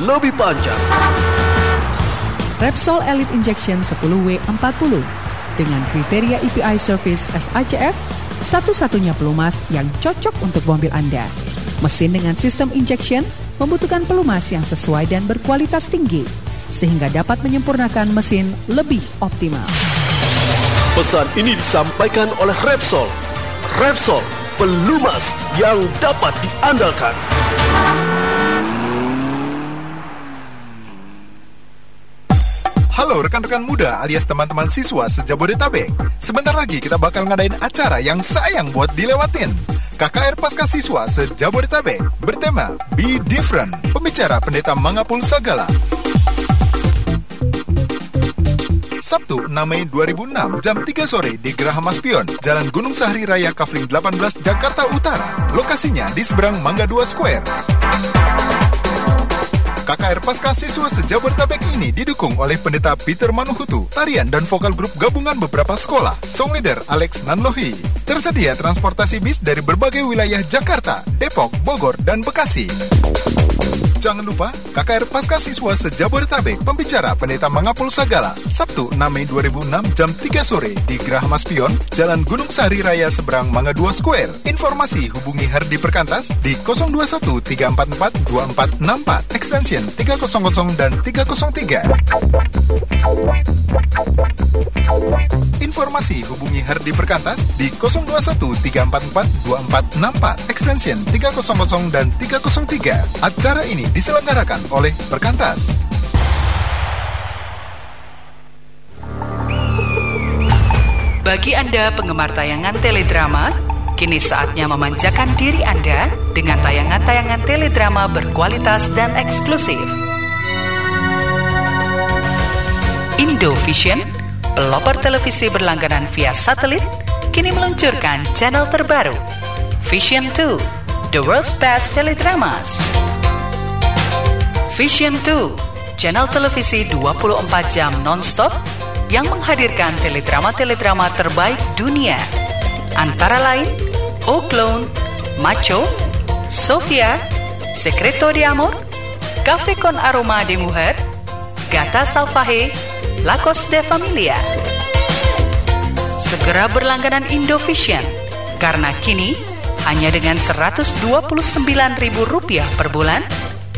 lebih panjang. Repsol Elite Injection 10W40 dengan kriteria EPI Service SACF, satu-satunya pelumas yang cocok untuk mobil Anda. Mesin dengan sistem injection membutuhkan pelumas yang sesuai dan berkualitas tinggi, sehingga dapat menyempurnakan mesin lebih optimal. Pesan ini disampaikan oleh Repsol. Repsol, pelumas yang dapat diandalkan. Halo rekan-rekan muda alias teman-teman siswa sejabodetabek. Sebentar lagi kita bakal ngadain acara yang sayang buat dilewatin. KKR Pasca Siswa sejabodetabek bertema Be Different. Pembicara Pendeta Mangapul Sagala. Sabtu 6 Mei 2006 jam 3 sore di Geraha Maspion, Jalan Gunung Sahri Raya Kafling 18 Jakarta Utara. Lokasinya di seberang Mangga 2 Square. KKR Pasca Siswa Sejabodetabek ini didukung oleh pendeta Peter Manuhutu, tarian dan vokal grup gabungan beberapa sekolah, song leader Alex Nanlohi. Tersedia transportasi bis dari berbagai wilayah Jakarta, Depok, Bogor, dan Bekasi. Jangan lupa, KKR Pasca Siswa Sejabodetabek, pembicara Pendeta Mangapul Sagala, Sabtu 6 Mei 2006 jam 3 sore di Gerah Maspion, Jalan Gunung Sari Raya seberang Mangga 2 Square. Informasi hubungi Hardi Perkantas di 021 344 2464, extension 300 dan 303. Informasi hubungi Hardi Perkantas di 021 344 2464, extension 300 dan 303. Acara ini diselenggarakan oleh Perkantas. Bagi Anda penggemar tayangan teledrama, kini saatnya memanjakan diri Anda dengan tayangan-tayangan teledrama berkualitas dan eksklusif. Indovision, pelopor televisi berlangganan via satelit, kini meluncurkan channel terbaru, Vision 2, The World's Best Teledramas. Vision 2, channel televisi 24 jam non-stop yang menghadirkan teledrama-teledrama terbaik dunia. Antara lain, O Clone, Macho, Sofia, Secreto de Amor, Cafe con Aroma de Mujer, Gata Salvaje, Lacos de Familia. Segera berlangganan Indovision, karena kini hanya dengan Rp129.000 per bulan,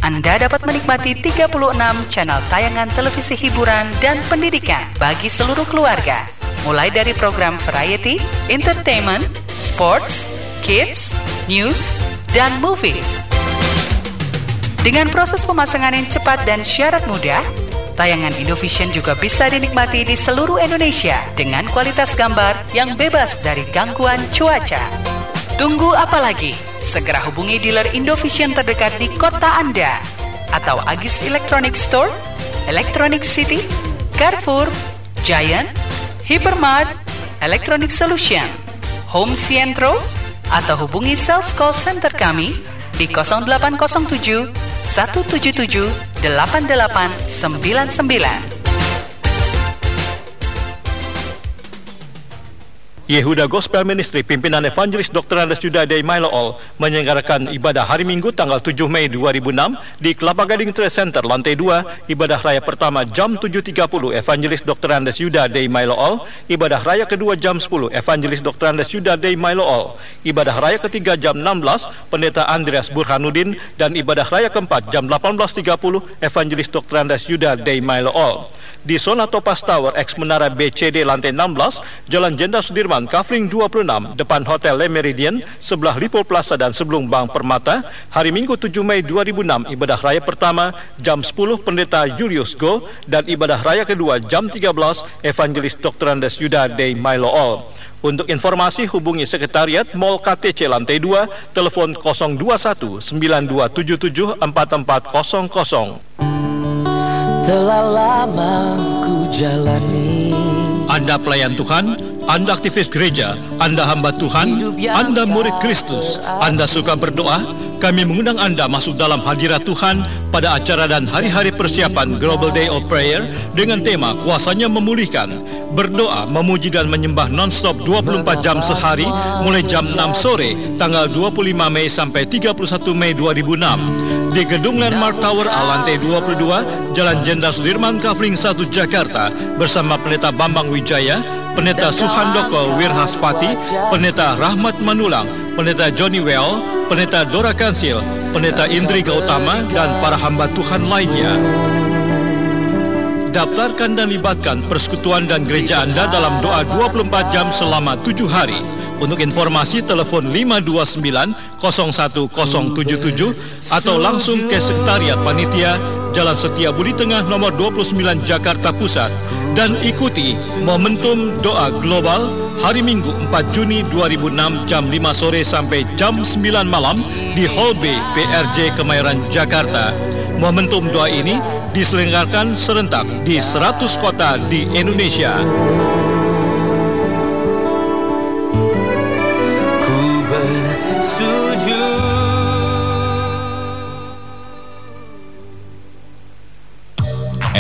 anda dapat menikmati 36 channel tayangan televisi hiburan dan pendidikan bagi seluruh keluarga. Mulai dari program variety, entertainment, sports, kids, news, dan movies. Dengan proses pemasangan yang cepat dan syarat mudah, tayangan Indovision juga bisa dinikmati di seluruh Indonesia dengan kualitas gambar yang bebas dari gangguan cuaca. Tunggu apa lagi? Segera hubungi dealer Indovision terdekat di kota Anda atau Agis Electronic Store, Electronic City, Carrefour, Giant, Hypermart, Electronic Solution, Home Centro, atau hubungi sales call center kami di 0807 177 8899. Yehuda Gospel Ministry pimpinan Evangelis Dr. Andes Yuda Day Mailool menyelenggarakan ibadah hari Minggu tanggal 7 Mei 2006 di Kelapa Gading Trade Center lantai 2 ibadah raya pertama jam 7.30 Evangelis Dr. Andes Yuda Day Mailool ibadah raya kedua jam 10 Evangelis Dr. Andes Yuda Day Mailool ibadah raya ketiga jam 16 Pendeta Andreas Burhanuddin dan ibadah raya keempat jam 18.30 Evangelis Dr. Andes Yuda Day Mailool di zona Topas Tower X Menara BCD lantai 16, Jalan Jenderal Sudirman, Kafling 26, depan Hotel Le Meridian, sebelah Lipo Plaza dan sebelum Bank Permata, hari Minggu 7 Mei 2006, ibadah raya pertama jam 10 Pendeta Julius Go dan ibadah raya kedua jam 13 Evangelis Dr. Andes Yuda Day Milo All. Untuk informasi hubungi Sekretariat Mall KTC lantai 2, telepon 021 9277 4400. Telah lama ku jalani. Anda pelayan Tuhan, Anda aktivis gereja, Anda hamba Tuhan, Anda murid Kristus, Anda suka berdoa, kami mengundang anda masuk dalam hadirat Tuhan pada acara dan hari-hari persiapan Global Day of Prayer dengan tema Kuasanya Memulihkan. Berdoa, memuji dan menyembah non-stop 24 jam sehari mulai jam 6 sore tanggal 25 Mei sampai 31 Mei 2006 di Gedung Landmark Tower A lantai 22 Jalan Jenderal Sudirman Kavling 1 Jakarta bersama Pendeta Bambang Wijaya, Pendeta Suhandoko Wirhaspati, Pendeta Rahmat Manulang, Pendeta Johnny Well, Pendeta Dora Kansil, Pendeta Indri Gautama dan para hamba Tuhan lainnya. Daftarkan dan libatkan persekutuan dan gereja anda dalam doa 24 jam selama 7 hari. Untuk informasi telefon 529-01077 atau langsung ke Sekretariat Panitia Jalan Setia Budi Tengah nomor 29 Jakarta Pusat dan ikuti Momentum Doa Global hari Minggu 4 Juni 2006 jam 5 sore sampai jam 9 malam di Hall B PRJ Kemayoran Jakarta. Momentum doa ini diselenggarakan serentak di 100 kota di Indonesia.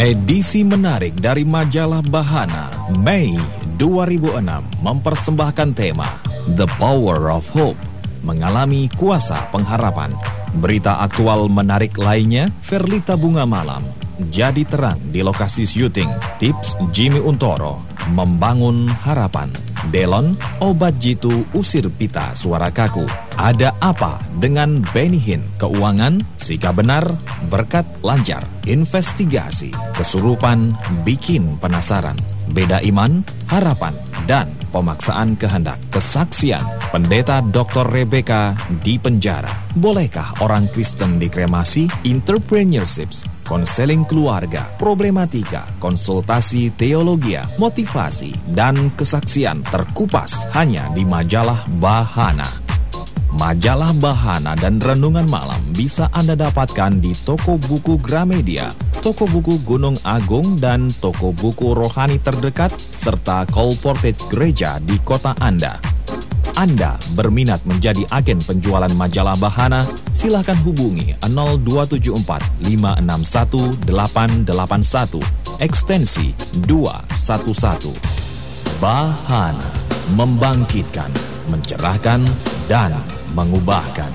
Edisi menarik dari majalah Bahana Mei 2006 mempersembahkan tema The Power of Hope mengalami kuasa pengharapan. Berita aktual menarik lainnya, Verlita Bunga Malam jadi terang di lokasi syuting. Tips Jimmy Untoro membangun harapan. Delon, obat jitu usir pita suara kaku. Ada apa dengan Benny Hinn? Keuangan, sikap benar, berkat lancar, investigasi, kesurupan, bikin penasaran. Beda iman, harapan, dan pemaksaan kehendak. Kesaksian, pendeta Dr. Rebecca di penjara. Bolehkah orang Kristen dikremasi? Entrepreneurships, konseling keluarga, problematika, konsultasi teologia, motivasi, dan kesaksian terkupas hanya di majalah Bahana. Majalah Bahana dan Renungan Malam bisa Anda dapatkan di toko buku Gramedia, toko buku Gunung Agung, dan toko buku rohani terdekat, serta Colportage Gereja di kota Anda. Anda berminat menjadi agen penjualan majalah Bahana, silakan hubungi 0274 561 881 ekstensi 211. Bahana membangkitkan, mencerahkan, dan mengubahkan.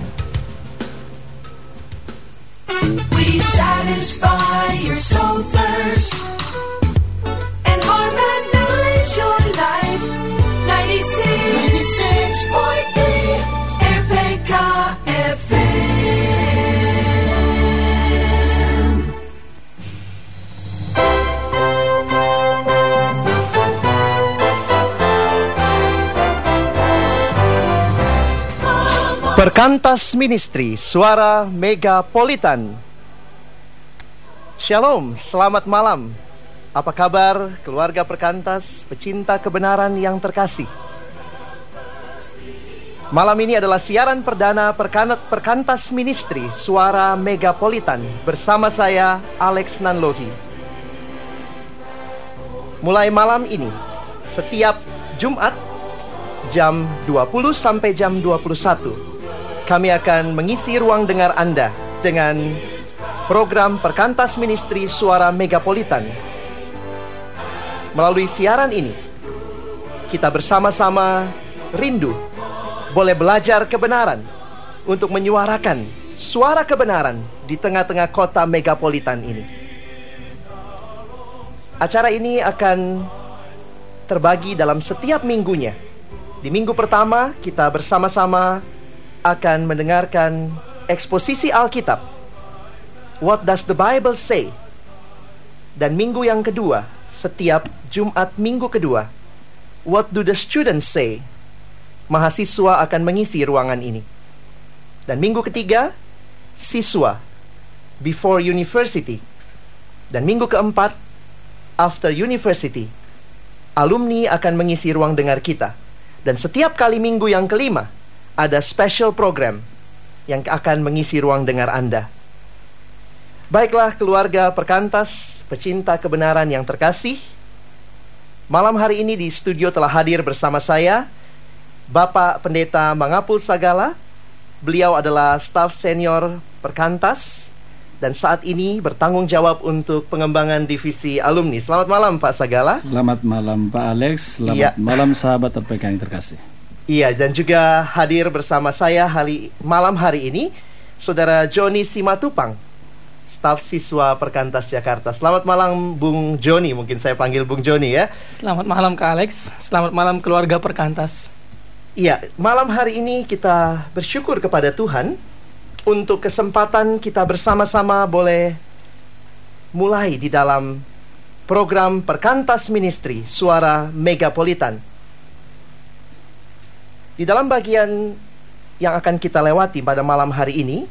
We satisfy your soul thirst and harmonize your life. 96.3 Perkantas Ministry Suara Megapolitan. Shalom, selamat malam. Apa kabar keluarga Perkantas, pecinta kebenaran yang terkasih? Malam ini adalah siaran perdana Perkantas Ministry Suara Megapolitan Bersama saya, Alex Nanlohi. Mulai malam ini, setiap Jumat jam 20 sampai jam 21 kami akan mengisi ruang dengar Anda dengan program Perkantas Ministry Suara Megapolitan. Melalui siaran ini, kita bersama-sama rindu boleh belajar kebenaran untuk menyuarakan suara kebenaran di tengah-tengah kota megapolitan ini. Acara ini akan terbagi dalam setiap minggunya. Di minggu pertama, kita bersama-sama akan mendengarkan eksposisi Alkitab. What does the Bible say? Dan minggu yang kedua, setiap Jumat minggu kedua, What do the students say? Mahasiswa akan mengisi ruangan ini. Dan minggu ketiga, siswa before university. Dan minggu keempat, after university, alumni akan mengisi ruang dengar kita. Dan setiap kali minggu yang kelima, ada special program yang akan mengisi ruang dengar Anda. Baiklah keluarga perkantas, pecinta kebenaran yang terkasih. Malam hari ini di studio telah hadir bersama saya Bapak Pendeta Mangapul Sagala Beliau adalah staf senior Perkantas dan saat ini bertanggung jawab untuk pengembangan divisi alumni. Selamat malam Pak Sagala. Selamat malam Pak Alex, selamat Iya. malam sahabat RPK yang terkasih. Iya, dan juga hadir bersama saya hari malam hari ini Saudara Joni Simatupang, staf siswa Perkantas Jakarta. Selamat malam Bung Joni, mungkin saya panggil Bung Joni ya. Selamat malam Kak Alex, selamat malam keluarga Perkantas. Iya, malam hari ini kita bersyukur kepada Tuhan untuk kesempatan kita bersama-sama boleh mulai di dalam program Perkantas Ministry Suara Megapolitan. Di dalam bagian yang akan kita lewati pada malam hari ini,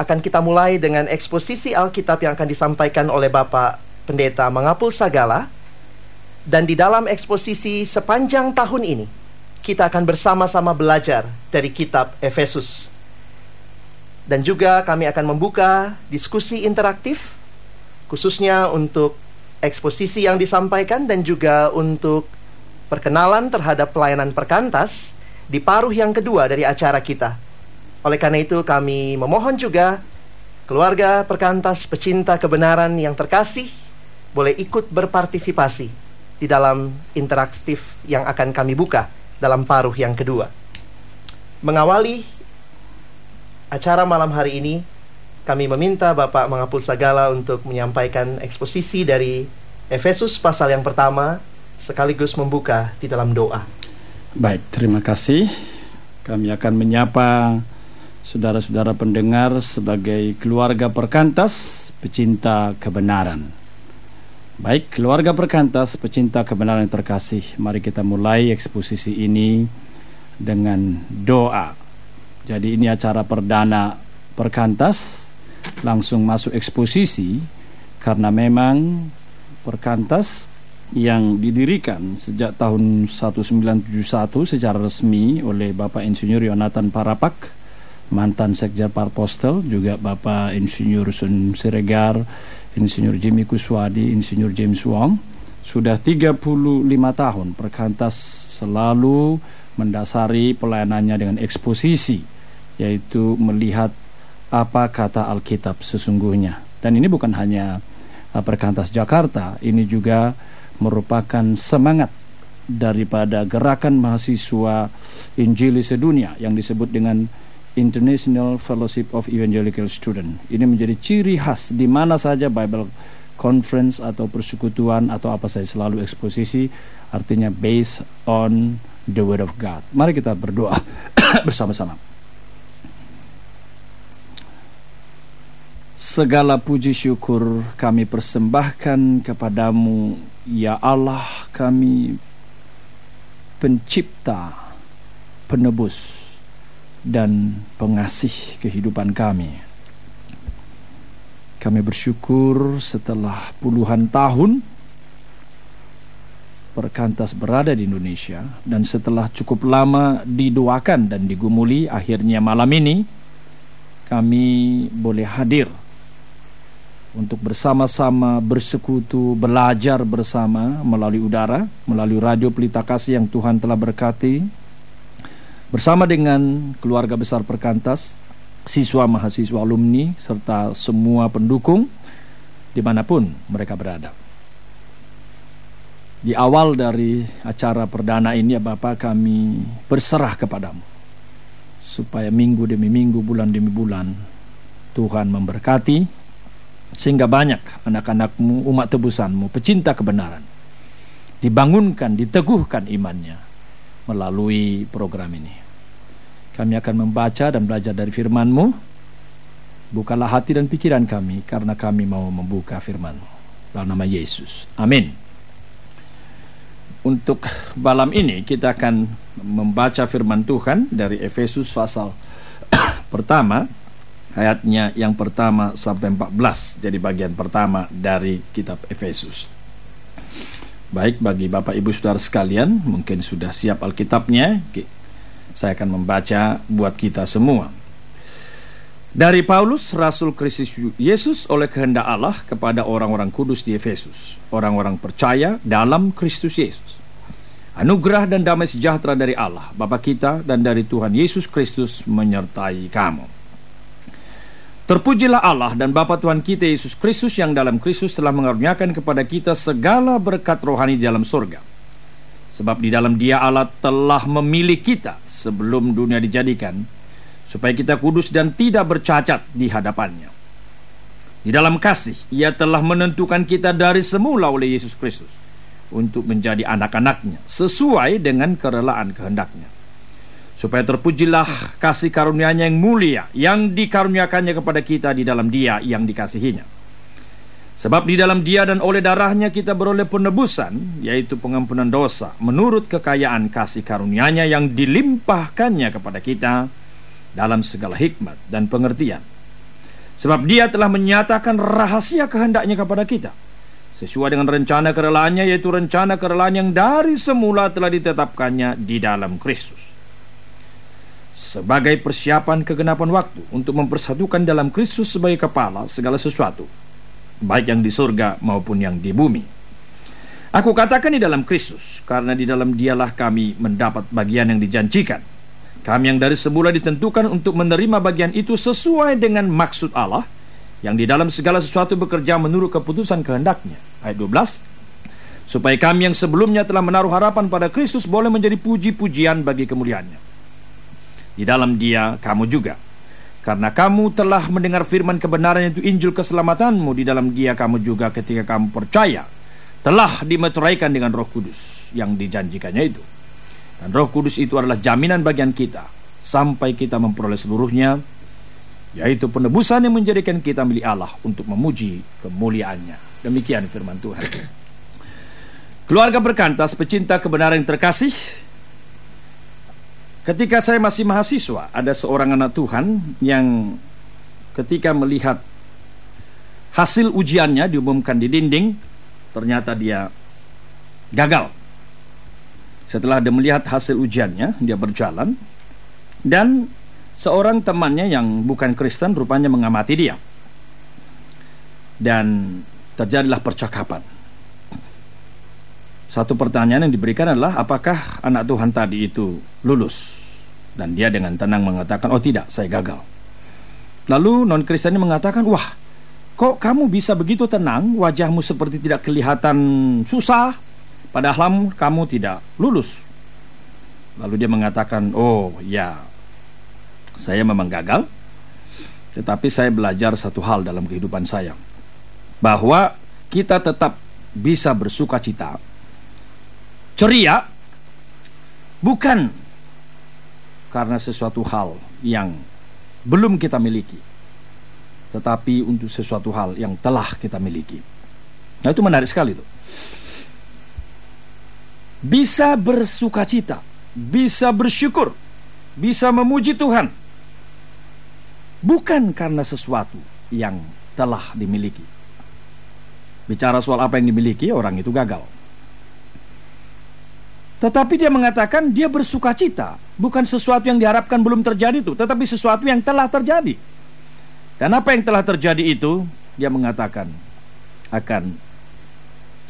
akan kita mulai dengan eksposisi Alkitab yang akan disampaikan oleh Bapak Pendeta Mangapul Sagala. Dan di dalam eksposisi sepanjang tahun ini, kita akan bersama-sama belajar dari kitab Efesus. Dan juga kami akan membuka diskusi interaktif khususnya untuk eksposisi yang disampaikan dan juga untuk perkenalan terhadap pelayanan perkantas di paruh yang kedua dari acara kita. Oleh karena itu kami memohon juga keluarga perkantas pecinta kebenaran yang terkasih boleh ikut berpartisipasi di dalam interaktif yang akan kami buka dalam paruh yang kedua. Mengawali acara malam hari ini, kami meminta Bapak Mangapul Sagala untuk menyampaikan eksposisi dari Efesus pasal yang pertama sekaligus membuka di dalam doa. Baik, terima kasih. Kami akan menyapa saudara-saudara pendengar sebagai keluarga perkantas pecinta kebenaran. Baik, keluarga perkantas pecinta kebenaran yang terkasih, mari kita mulai eksposisi ini dengan doa. Jadi ini acara perdana perkantas, langsung masuk eksposisi karena memang perkantas yang didirikan sejak tahun 1971 secara resmi oleh Bapak Insinyur Yonatan Parapak, mantan Sekjen Parpostel, juga Bapak Insinyur Sun Siregar, Insinyur Jimmy Kuswadi, Insinyur James Wong. Sudah 35 tahun perkantas selalu mendasari pelayanannya dengan eksposisi, yaitu melihat apa kata Alkitab sesungguhnya. Dan ini bukan hanya uh, perkantas Jakarta, ini juga merupakan semangat daripada gerakan mahasiswa Injili sedunia yang disebut dengan International Fellowship of Evangelical Student. Ini menjadi ciri khas di mana saja Bible Conference atau persekutuan atau apa saya selalu eksposisi artinya based on the word of God. Mari kita berdoa bersama-sama. Segala puji syukur kami persembahkan kepadamu Ya Allah kami pencipta, penebus dan pengasih kehidupan kami. Kami bersyukur setelah puluhan tahun perkantas berada di Indonesia dan setelah cukup lama didoakan dan digumuli akhirnya malam ini kami boleh hadir untuk bersama-sama bersekutu, belajar bersama melalui udara, melalui radio Pelita Kasih yang Tuhan telah berkati. Bersama dengan keluarga besar Perkantas, siswa mahasiswa alumni serta semua pendukung di mana pun mereka berada. Di awal dari acara perdana ini ya Bapak kami berserah kepadamu supaya minggu demi minggu, bulan demi bulan Tuhan memberkati sehingga banyak anak-anakmu, umat tebusanmu, pecinta kebenaran dibangunkan, diteguhkan imannya melalui program ini. Kami akan membaca dan belajar dari firman-Mu. Bukalah hati dan pikiran kami karena kami mau membuka firman-Mu. Dalam nama Yesus. Amin. Untuk malam ini kita akan membaca firman Tuhan dari Efesus pasal pertama ayatnya yang pertama sampai 14 jadi bagian pertama dari kitab Efesus. Baik bagi Bapak Ibu Saudara sekalian, mungkin sudah siap Alkitabnya. Saya akan membaca buat kita semua. Dari Paulus, Rasul Kristus Yesus oleh kehendak Allah kepada orang-orang kudus di Efesus, orang-orang percaya dalam Kristus Yesus. Anugerah dan damai sejahtera dari Allah, Bapa kita dan dari Tuhan Yesus Kristus menyertai kamu. Terpujilah Allah dan Bapa Tuhan kita Yesus Kristus yang dalam Kristus telah mengaruniakan kepada kita segala berkat rohani di dalam surga. Sebab di dalam dia Allah telah memilih kita sebelum dunia dijadikan, supaya kita kudus dan tidak bercacat di hadapannya. Di dalam kasih, ia telah menentukan kita dari semula oleh Yesus Kristus untuk menjadi anak-anaknya sesuai dengan kerelaan kehendaknya supaya terpujilah kasih karunia-Nya yang mulia yang dikaruniakannya kepada kita di dalam Dia yang dikasihinya. Sebab di dalam Dia dan oleh darahnya kita beroleh penebusan, yaitu pengampunan dosa, menurut kekayaan kasih karunia-Nya yang dilimpahkannya kepada kita dalam segala hikmat dan pengertian. Sebab Dia telah menyatakan rahasia kehendaknya kepada kita, sesuai dengan rencana kerelaannya yaitu rencana kerelaan yang dari semula telah ditetapkannya di dalam Kristus. Sebagai persiapan kegenapan waktu untuk mempersatukan dalam Kristus sebagai kepala segala sesuatu, baik yang di surga maupun yang di bumi. Aku katakan di dalam Kristus, karena di dalam dialah kami mendapat bagian yang dijanjikan. Kami yang dari semula ditentukan untuk menerima bagian itu sesuai dengan maksud Allah, yang di dalam segala sesuatu bekerja menurut keputusan kehendaknya. Ayat 12. Supaya kami yang sebelumnya telah menaruh harapan pada Kristus boleh menjadi puji-pujian bagi kemuliaannya. Di dalam dia kamu juga. Karena kamu telah mendengar firman kebenaran itu Injil keselamatanmu di dalam dia kamu juga ketika kamu percaya telah dimeteraikan dengan Roh Kudus yang dijanjikannya itu. Dan Roh Kudus itu adalah jaminan bagian kita sampai kita memperoleh seluruhnya yaitu penebusan yang menjadikan kita milik Allah untuk memuji kemuliaannya. Demikian firman Tuhan. Keluarga berkantas, pecinta kebenaran yang terkasih, ketika saya masih mahasiswa, ada seorang anak Tuhan yang ketika melihat hasil ujiannya diumumkan di dinding, ternyata dia gagal. Setelah dia melihat hasil ujiannya, dia berjalan dan seorang temannya yang bukan Kristen rupanya mengamati dia. Dan terjadilah percakapan. Satu pertanyaan yang diberikan adalah apakah anak Tuhan tadi itu lulus? Dan dia dengan tenang mengatakan, "Oh tidak, saya gagal." Lalu non Kristen mengatakan, "Wah, kok kamu bisa begitu tenang? Wajahmu seperti tidak kelihatan susah, padahal kamu tidak lulus." Lalu dia mengatakan, "Oh, ya, saya memang gagal, tetapi saya belajar satu hal dalam kehidupan saya, bahwa kita tetap bisa bersuka cita, ceria, bukan karena sesuatu hal yang belum kita miliki, tetapi untuk sesuatu hal yang telah kita miliki. Nah itu menarik sekali tuh. Bisa bersuka cita, bisa bersyukur, bisa memuji Tuhan bukan karena sesuatu yang telah dimiliki. Bicara soal apa yang dimiliki, orang itu gagal. Tetapi dia mengatakan dia bersuka cita, bukan sesuatu yang diharapkan belum terjadi itu, tetapi sesuatu yang telah terjadi. Dan apa yang telah terjadi itu, dia mengatakan akan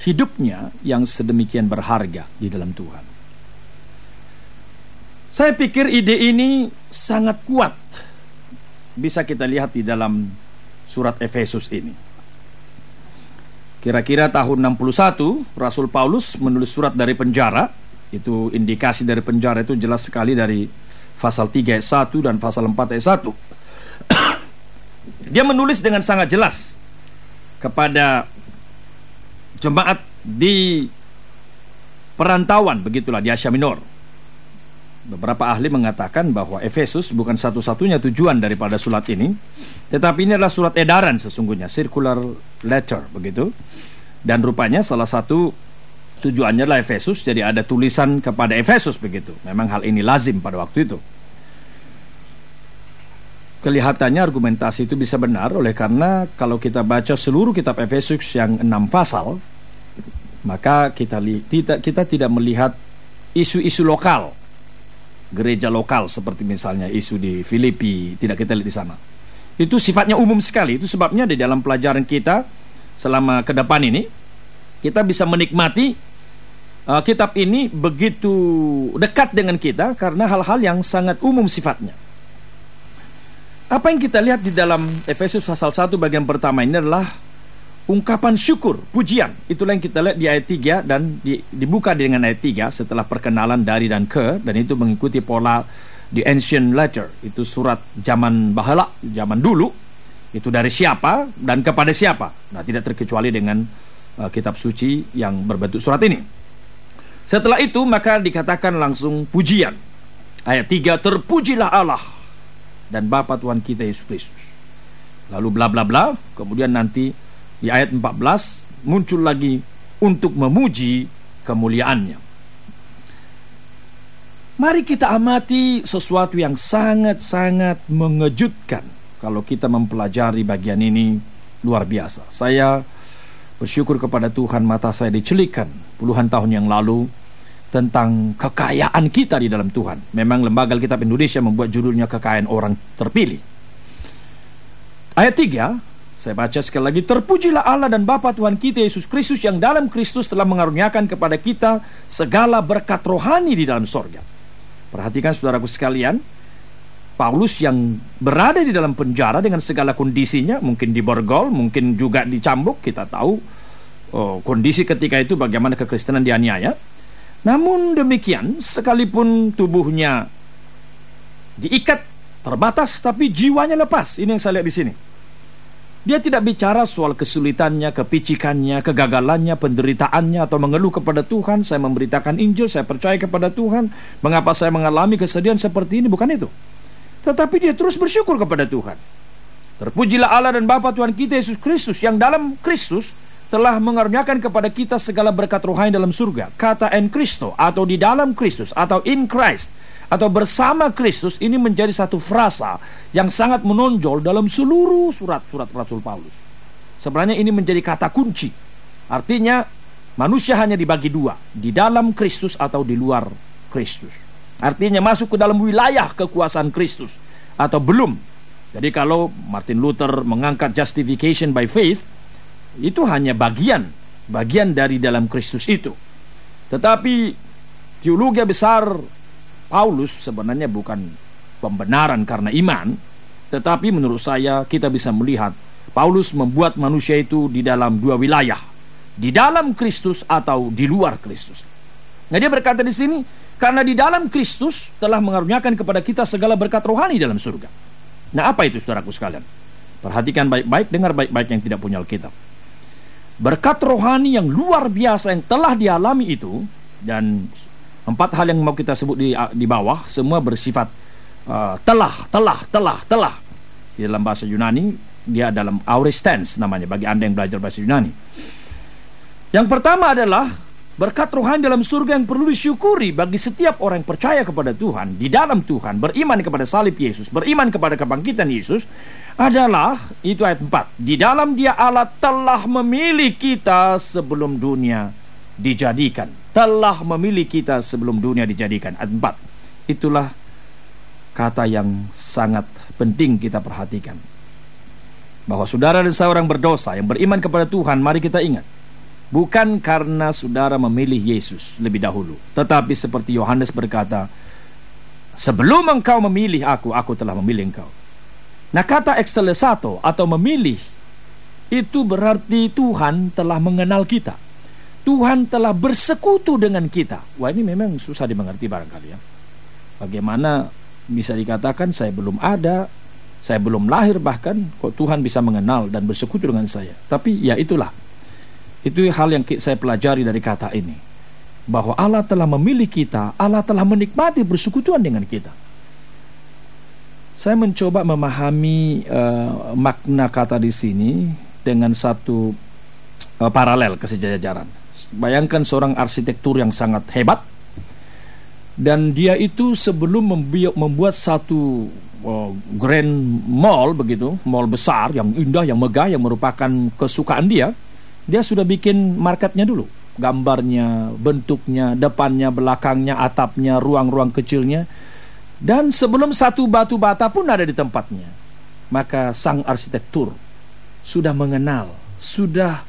hidupnya yang sedemikian berharga di dalam Tuhan. Saya pikir ide ini sangat kuat bisa kita lihat di dalam surat Efesus ini. Kira-kira tahun 61 Rasul Paulus menulis surat dari penjara. Itu indikasi dari penjara itu jelas sekali dari pasal 3 ayat 1 dan pasal 4 ayat 1. Dia menulis dengan sangat jelas kepada jemaat di perantauan begitulah di Asia Minor Beberapa ahli mengatakan bahwa Efesus bukan satu-satunya tujuan daripada surat ini, tetapi ini adalah surat edaran sesungguhnya, circular letter begitu. Dan rupanya salah satu tujuannya adalah Efesus, jadi ada tulisan kepada Efesus begitu. Memang hal ini lazim pada waktu itu. Kelihatannya argumentasi itu bisa benar oleh karena kalau kita baca seluruh kitab Efesus yang enam pasal, maka kita kita, kita tidak melihat isu-isu lokal gereja lokal seperti misalnya isu di Filipi tidak kita lihat di sana. Itu sifatnya umum sekali. Itu sebabnya di dalam pelajaran kita selama ke depan ini kita bisa menikmati uh, kitab ini begitu dekat dengan kita karena hal-hal yang sangat umum sifatnya. Apa yang kita lihat di dalam Efesus pasal 1 bagian pertama ini adalah ungkapan syukur, pujian. Itulah yang kita lihat di ayat 3 dan di, dibuka dengan ayat 3 setelah perkenalan dari dan ke dan itu mengikuti pola di ancient letter. Itu surat zaman bahala, zaman dulu. Itu dari siapa dan kepada siapa. Nah, tidak terkecuali dengan uh, kitab suci yang berbentuk surat ini. Setelah itu maka dikatakan langsung pujian. Ayat 3 terpujilah Allah dan Bapa Tuhan kita Yesus Kristus. Lalu bla bla bla, kemudian nanti di ayat 14 muncul lagi untuk memuji kemuliaannya. Mari kita amati sesuatu yang sangat-sangat mengejutkan kalau kita mempelajari bagian ini luar biasa. Saya bersyukur kepada Tuhan mata saya dicelikan puluhan tahun yang lalu tentang kekayaan kita di dalam Tuhan. Memang Lembaga Alkitab Indonesia membuat judulnya kekayaan orang terpilih. Ayat 3, saya baca sekali lagi, Terpujilah Allah dan Bapa Tuhan kita Yesus Kristus yang dalam Kristus telah mengaruniakan kepada kita segala berkat rohani di dalam sorga. Perhatikan saudaraku sekalian, Paulus yang berada di dalam penjara dengan segala kondisinya, mungkin diborgol, mungkin juga dicambuk, kita tahu oh, kondisi ketika itu bagaimana kekristenan dianiaya. Namun demikian, sekalipun tubuhnya diikat terbatas, tapi jiwanya lepas. Ini yang saya lihat di sini. Dia tidak bicara soal kesulitannya, kepicikannya, kegagalannya, penderitaannya, atau mengeluh kepada Tuhan. Saya memberitakan Injil, saya percaya kepada Tuhan. Mengapa saya mengalami kesedihan seperti ini? Bukan itu. Tetapi dia terus bersyukur kepada Tuhan. Terpujilah Allah dan Bapa Tuhan kita Yesus Kristus yang dalam Kristus telah mengaruniakan kepada kita segala berkat rohani dalam surga. Kata en Kristo atau di dalam Kristus atau in Christ atau bersama Kristus ini menjadi satu frasa yang sangat menonjol dalam seluruh surat-surat Rasul Paulus. Sebenarnya ini menjadi kata kunci. Artinya manusia hanya dibagi dua, di dalam Kristus atau di luar Kristus. Artinya masuk ke dalam wilayah kekuasaan Kristus atau belum. Jadi kalau Martin Luther mengangkat justification by faith, itu hanya bagian bagian dari dalam Kristus itu. Tetapi teologi besar Paulus sebenarnya bukan pembenaran karena iman, tetapi menurut saya kita bisa melihat Paulus membuat manusia itu di dalam dua wilayah, di dalam Kristus atau di luar Kristus. Nah dia berkata di sini, karena di dalam Kristus telah mengaruniakan kepada kita segala berkat rohani dalam surga. Nah apa itu saudaraku sekalian? Perhatikan baik-baik, dengar baik-baik yang tidak punya Alkitab berkat rohani yang luar biasa yang telah dialami itu dan empat hal yang mau kita sebut di di bawah semua bersifat uh, telah telah telah telah. Di dalam bahasa Yunani dia dalam aorist tense namanya bagi anda yang belajar bahasa Yunani. Yang pertama adalah berkat rohani dalam surga yang perlu disyukuri bagi setiap orang yang percaya kepada Tuhan di dalam Tuhan beriman kepada salib Yesus beriman kepada kebangkitan Yesus adalah itu ayat 4. Di dalam dia Allah telah memilih kita sebelum dunia dijadikan. Telah memilih kita sebelum dunia dijadikan. Ayat 4. Itulah kata yang sangat penting kita perhatikan. Bahwa saudara dan seorang berdosa yang beriman kepada Tuhan, mari kita ingat. Bukan karena saudara memilih Yesus lebih dahulu. Tetapi seperti Yohanes berkata, Sebelum engkau memilih aku, aku telah memilih engkau. Nah kata extelesato atau memilih itu berarti Tuhan telah mengenal kita. Tuhan telah bersekutu dengan kita. Wah ini memang susah dimengerti barangkali ya. Bagaimana bisa dikatakan saya belum ada, saya belum lahir bahkan kok Tuhan bisa mengenal dan bersekutu dengan saya. Tapi ya itulah. Itu hal yang saya pelajari dari kata ini. Bahwa Allah telah memilih kita, Allah telah menikmati bersekutuan dengan kita saya mencoba memahami uh, makna kata di sini dengan satu uh, paralel kesejajaran. Bayangkan seorang arsitektur yang sangat hebat dan dia itu sebelum membuat satu uh, grand mall begitu, mall besar yang indah, yang megah, yang merupakan kesukaan dia, dia sudah bikin marketnya dulu, gambarnya, bentuknya, depannya, belakangnya, atapnya, ruang-ruang kecilnya dan sebelum satu batu bata pun ada di tempatnya, maka sang arsitektur sudah mengenal, sudah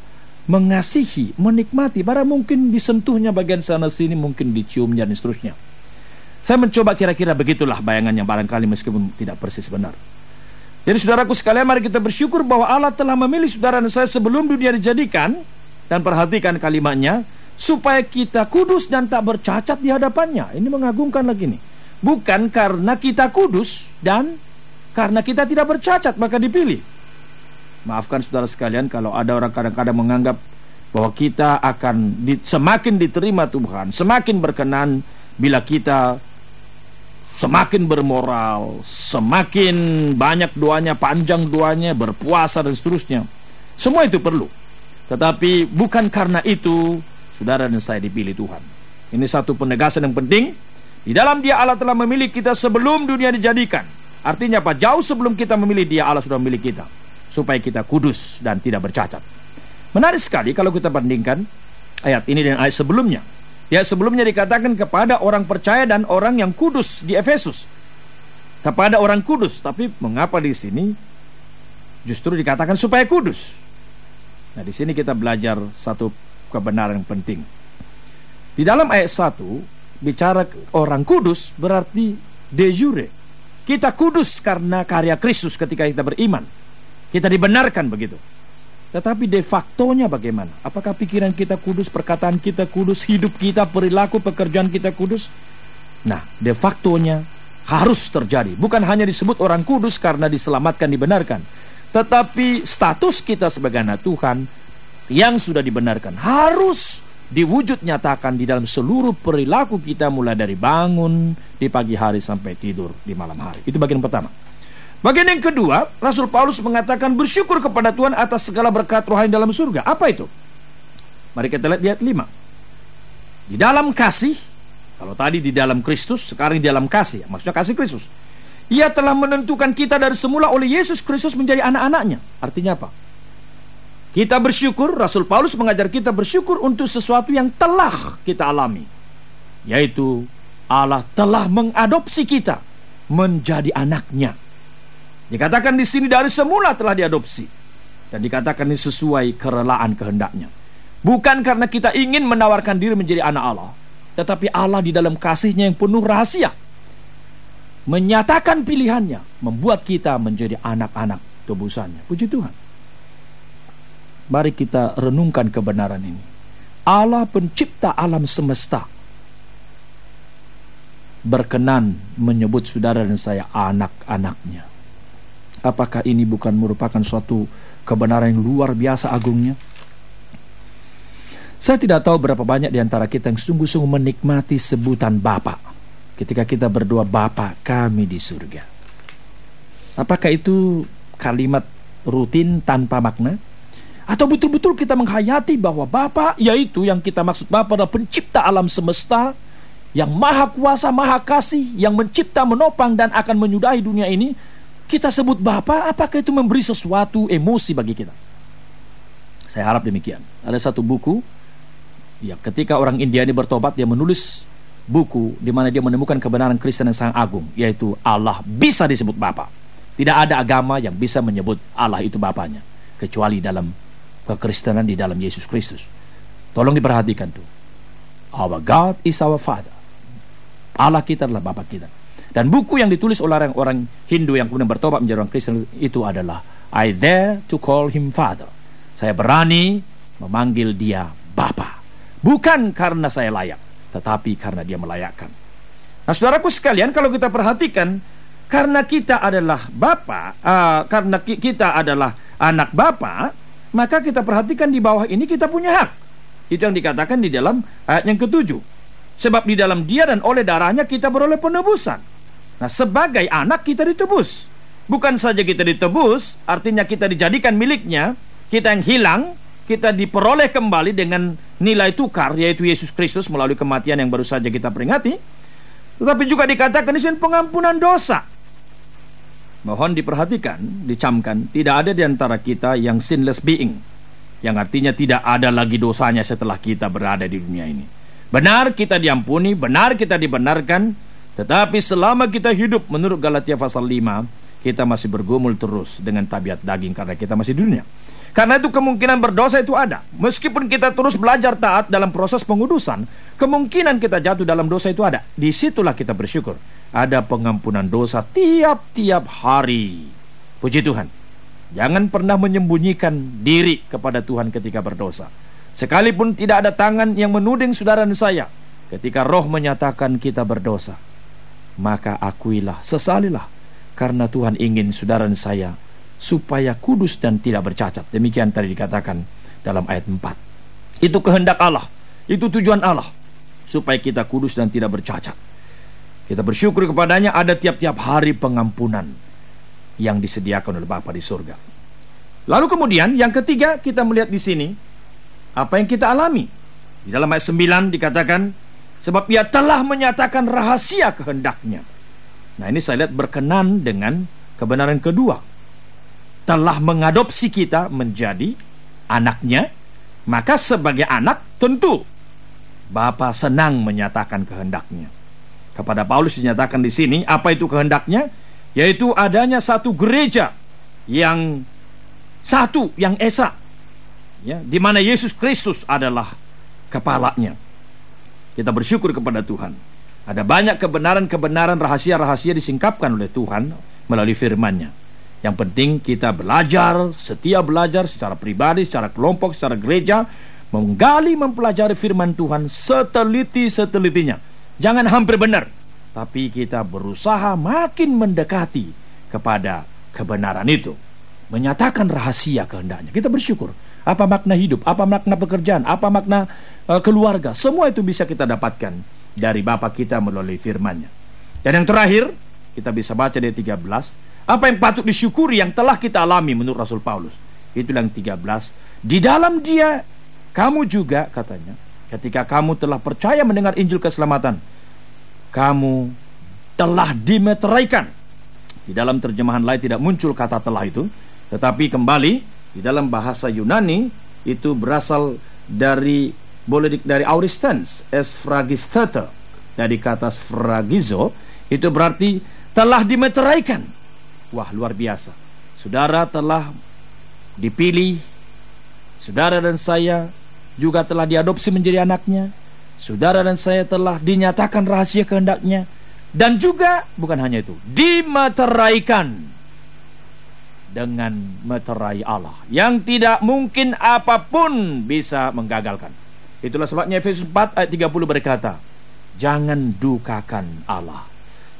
mengasihi, menikmati, para mungkin disentuhnya bagian sana sini, mungkin diciumnya dan seterusnya. Saya mencoba kira-kira begitulah bayangan yang barangkali meskipun tidak persis benar. Jadi saudaraku sekalian mari kita bersyukur bahwa Allah telah memilih saudara dan saya sebelum dunia dijadikan dan perhatikan kalimatnya supaya kita kudus dan tak bercacat di hadapannya. Ini mengagumkan lagi nih. Bukan karena kita kudus dan karena kita tidak bercacat maka dipilih. Maafkan saudara sekalian kalau ada orang kadang-kadang menganggap bahwa kita akan di, semakin diterima Tuhan, semakin berkenan bila kita semakin bermoral, semakin banyak doanya, panjang doanya, berpuasa dan seterusnya. Semua itu perlu. Tetapi bukan karena itu saudara dan saya dipilih Tuhan. Ini satu penegasan yang penting. Di dalam dia Allah telah memilih kita sebelum dunia dijadikan. Artinya apa? Jauh sebelum kita memilih dia Allah sudah memilih kita. Supaya kita kudus dan tidak bercacat. Menarik sekali kalau kita bandingkan ayat ini dengan ayat sebelumnya. Ya sebelumnya dikatakan kepada orang percaya dan orang yang kudus di Efesus. Kepada orang kudus, tapi mengapa di sini justru dikatakan supaya kudus? Nah, di sini kita belajar satu kebenaran yang penting. Di dalam ayat 1 bicara orang kudus berarti de jure. Kita kudus karena karya Kristus ketika kita beriman. Kita dibenarkan begitu. Tetapi de factonya bagaimana? Apakah pikiran kita kudus, perkataan kita kudus, hidup kita, perilaku, pekerjaan kita kudus? Nah, de factonya harus terjadi. Bukan hanya disebut orang kudus karena diselamatkan, dibenarkan. Tetapi status kita sebagai anak Tuhan yang sudah dibenarkan harus diwujud nyatakan di dalam seluruh perilaku kita mulai dari bangun di pagi hari sampai tidur di malam hari. Itu bagian pertama. Bagian yang kedua, Rasul Paulus mengatakan bersyukur kepada Tuhan atas segala berkat rohani dalam surga. Apa itu? Mari kita lihat di ayat 5. Di dalam kasih, kalau tadi di dalam Kristus, sekarang di dalam kasih, maksudnya kasih Kristus. Ia telah menentukan kita dari semula oleh Yesus Kristus menjadi anak-anaknya. Artinya apa? Kita bersyukur, Rasul Paulus mengajar kita bersyukur untuk sesuatu yang telah kita alami. Yaitu Allah telah mengadopsi kita menjadi anaknya. Dikatakan di sini dari semula telah diadopsi. Dan dikatakan ini sesuai kerelaan kehendaknya. Bukan karena kita ingin menawarkan diri menjadi anak Allah. Tetapi Allah di dalam kasihnya yang penuh rahasia. Menyatakan pilihannya. Membuat kita menjadi anak-anak tebusannya. Puji Tuhan. Mari kita renungkan kebenaran ini. Allah pencipta alam semesta berkenan menyebut saudara dan saya anak-anaknya. Apakah ini bukan merupakan suatu kebenaran yang luar biasa agungnya? Saya tidak tahu berapa banyak di antara kita yang sungguh-sungguh menikmati sebutan Bapa ketika kita berdoa Bapa kami di surga. Apakah itu kalimat rutin tanpa makna? Atau betul-betul kita menghayati bahwa Bapa yaitu yang kita maksud Bapa adalah pencipta alam semesta yang maha kuasa, maha kasih, yang mencipta, menopang dan akan menyudahi dunia ini kita sebut Bapa, apakah itu memberi sesuatu emosi bagi kita? Saya harap demikian. Ada satu buku, ya ketika orang India ini bertobat, dia menulis buku di mana dia menemukan kebenaran Kristen yang sangat agung, yaitu Allah bisa disebut Bapa. Tidak ada agama yang bisa menyebut Allah itu Bapaknya, kecuali dalam kekristenan di dalam Yesus Kristus. Tolong diperhatikan tuh. Our God is our Father. Allah kita adalah Bapak kita. Dan buku yang ditulis oleh orang-orang Hindu yang kemudian bertobat menjadi orang Kristen itu adalah I dare to call him father. Saya berani memanggil dia Bapa. Bukan karena saya layak, tetapi karena dia melayakkan. Nah, saudaraku sekalian, kalau kita perhatikan, karena kita adalah Bapa, uh, karena ki kita adalah anak Bapa, maka kita perhatikan di bawah ini kita punya hak. Itu yang dikatakan di dalam ayat yang ketujuh. Sebab di dalam dia dan oleh darahnya kita beroleh penebusan. Nah, sebagai anak kita ditebus. Bukan saja kita ditebus, artinya kita dijadikan miliknya, kita yang hilang, kita diperoleh kembali dengan nilai tukar, yaitu Yesus Kristus melalui kematian yang baru saja kita peringati. Tetapi juga dikatakan di sini pengampunan dosa. Mohon diperhatikan, dicamkan, tidak ada di antara kita yang sinless being. Yang artinya tidak ada lagi dosanya setelah kita berada di dunia ini. Benar kita diampuni, benar kita dibenarkan, tetapi selama kita hidup menurut Galatia pasal 5, kita masih bergumul terus dengan tabiat daging karena kita masih di dunia. Karena itu kemungkinan berdosa itu ada. Meskipun kita terus belajar taat dalam proses pengudusan, kemungkinan kita jatuh dalam dosa itu ada. Di situlah kita bersyukur. Ada pengampunan dosa tiap-tiap hari. Puji Tuhan. Jangan pernah menyembunyikan diri kepada Tuhan ketika berdosa. Sekalipun tidak ada tangan yang menuding saudara dan saya, ketika roh menyatakan kita berdosa, maka akuilah, sesalilah, karena Tuhan ingin saudara saya supaya kudus dan tidak bercacat. Demikian tadi dikatakan dalam ayat 4. Itu kehendak Allah, itu tujuan Allah supaya kita kudus dan tidak bercacat. Kita bersyukur kepadanya ada tiap-tiap hari pengampunan yang disediakan oleh Bapa di surga. Lalu kemudian yang ketiga kita melihat di sini apa yang kita alami. Di dalam ayat 9 dikatakan sebab ia telah menyatakan rahasia kehendaknya. Nah ini saya lihat berkenan dengan kebenaran kedua telah mengadopsi kita menjadi anaknya, maka sebagai anak tentu Bapa senang menyatakan kehendaknya. Kepada Paulus dinyatakan di sini apa itu kehendaknya? Yaitu adanya satu gereja yang satu yang esa, ya, di mana Yesus Kristus adalah kepalanya. Kita bersyukur kepada Tuhan. Ada banyak kebenaran-kebenaran rahasia-rahasia disingkapkan oleh Tuhan melalui firman-Nya. Yang penting kita belajar, setia belajar secara pribadi, secara kelompok, secara gereja, menggali, mempelajari firman Tuhan seteliti-setelitinya. Jangan hampir benar, tapi kita berusaha makin mendekati kepada kebenaran itu. Menyatakan rahasia kehendaknya. Kita bersyukur. Apa makna hidup, apa makna pekerjaan, apa makna uh, keluarga. Semua itu bisa kita dapatkan dari Bapak kita melalui firman-Nya. Dan yang terakhir, kita bisa baca dari 13 apa yang patut disyukuri yang telah kita alami menurut Rasul Paulus? Itulah yang 13. Di dalam dia kamu juga katanya ketika kamu telah percaya mendengar Injil keselamatan kamu telah dimeteraikan. Di dalam terjemahan lain tidak muncul kata telah itu, tetapi kembali di dalam bahasa Yunani itu berasal dari boleh di, dari auristens, esfragistete dari kata sfragizo itu berarti telah dimeteraikan Wah luar biasa. Saudara telah dipilih Saudara dan saya juga telah diadopsi menjadi anaknya Saudara dan saya telah dinyatakan rahasia kehendaknya Dan juga bukan hanya itu Dimeteraikan Dengan meterai Allah Yang tidak mungkin apa pun bisa menggagalkan Itulah sebabnya Efesus 4 ayat 30 berkata Jangan dukakan Allah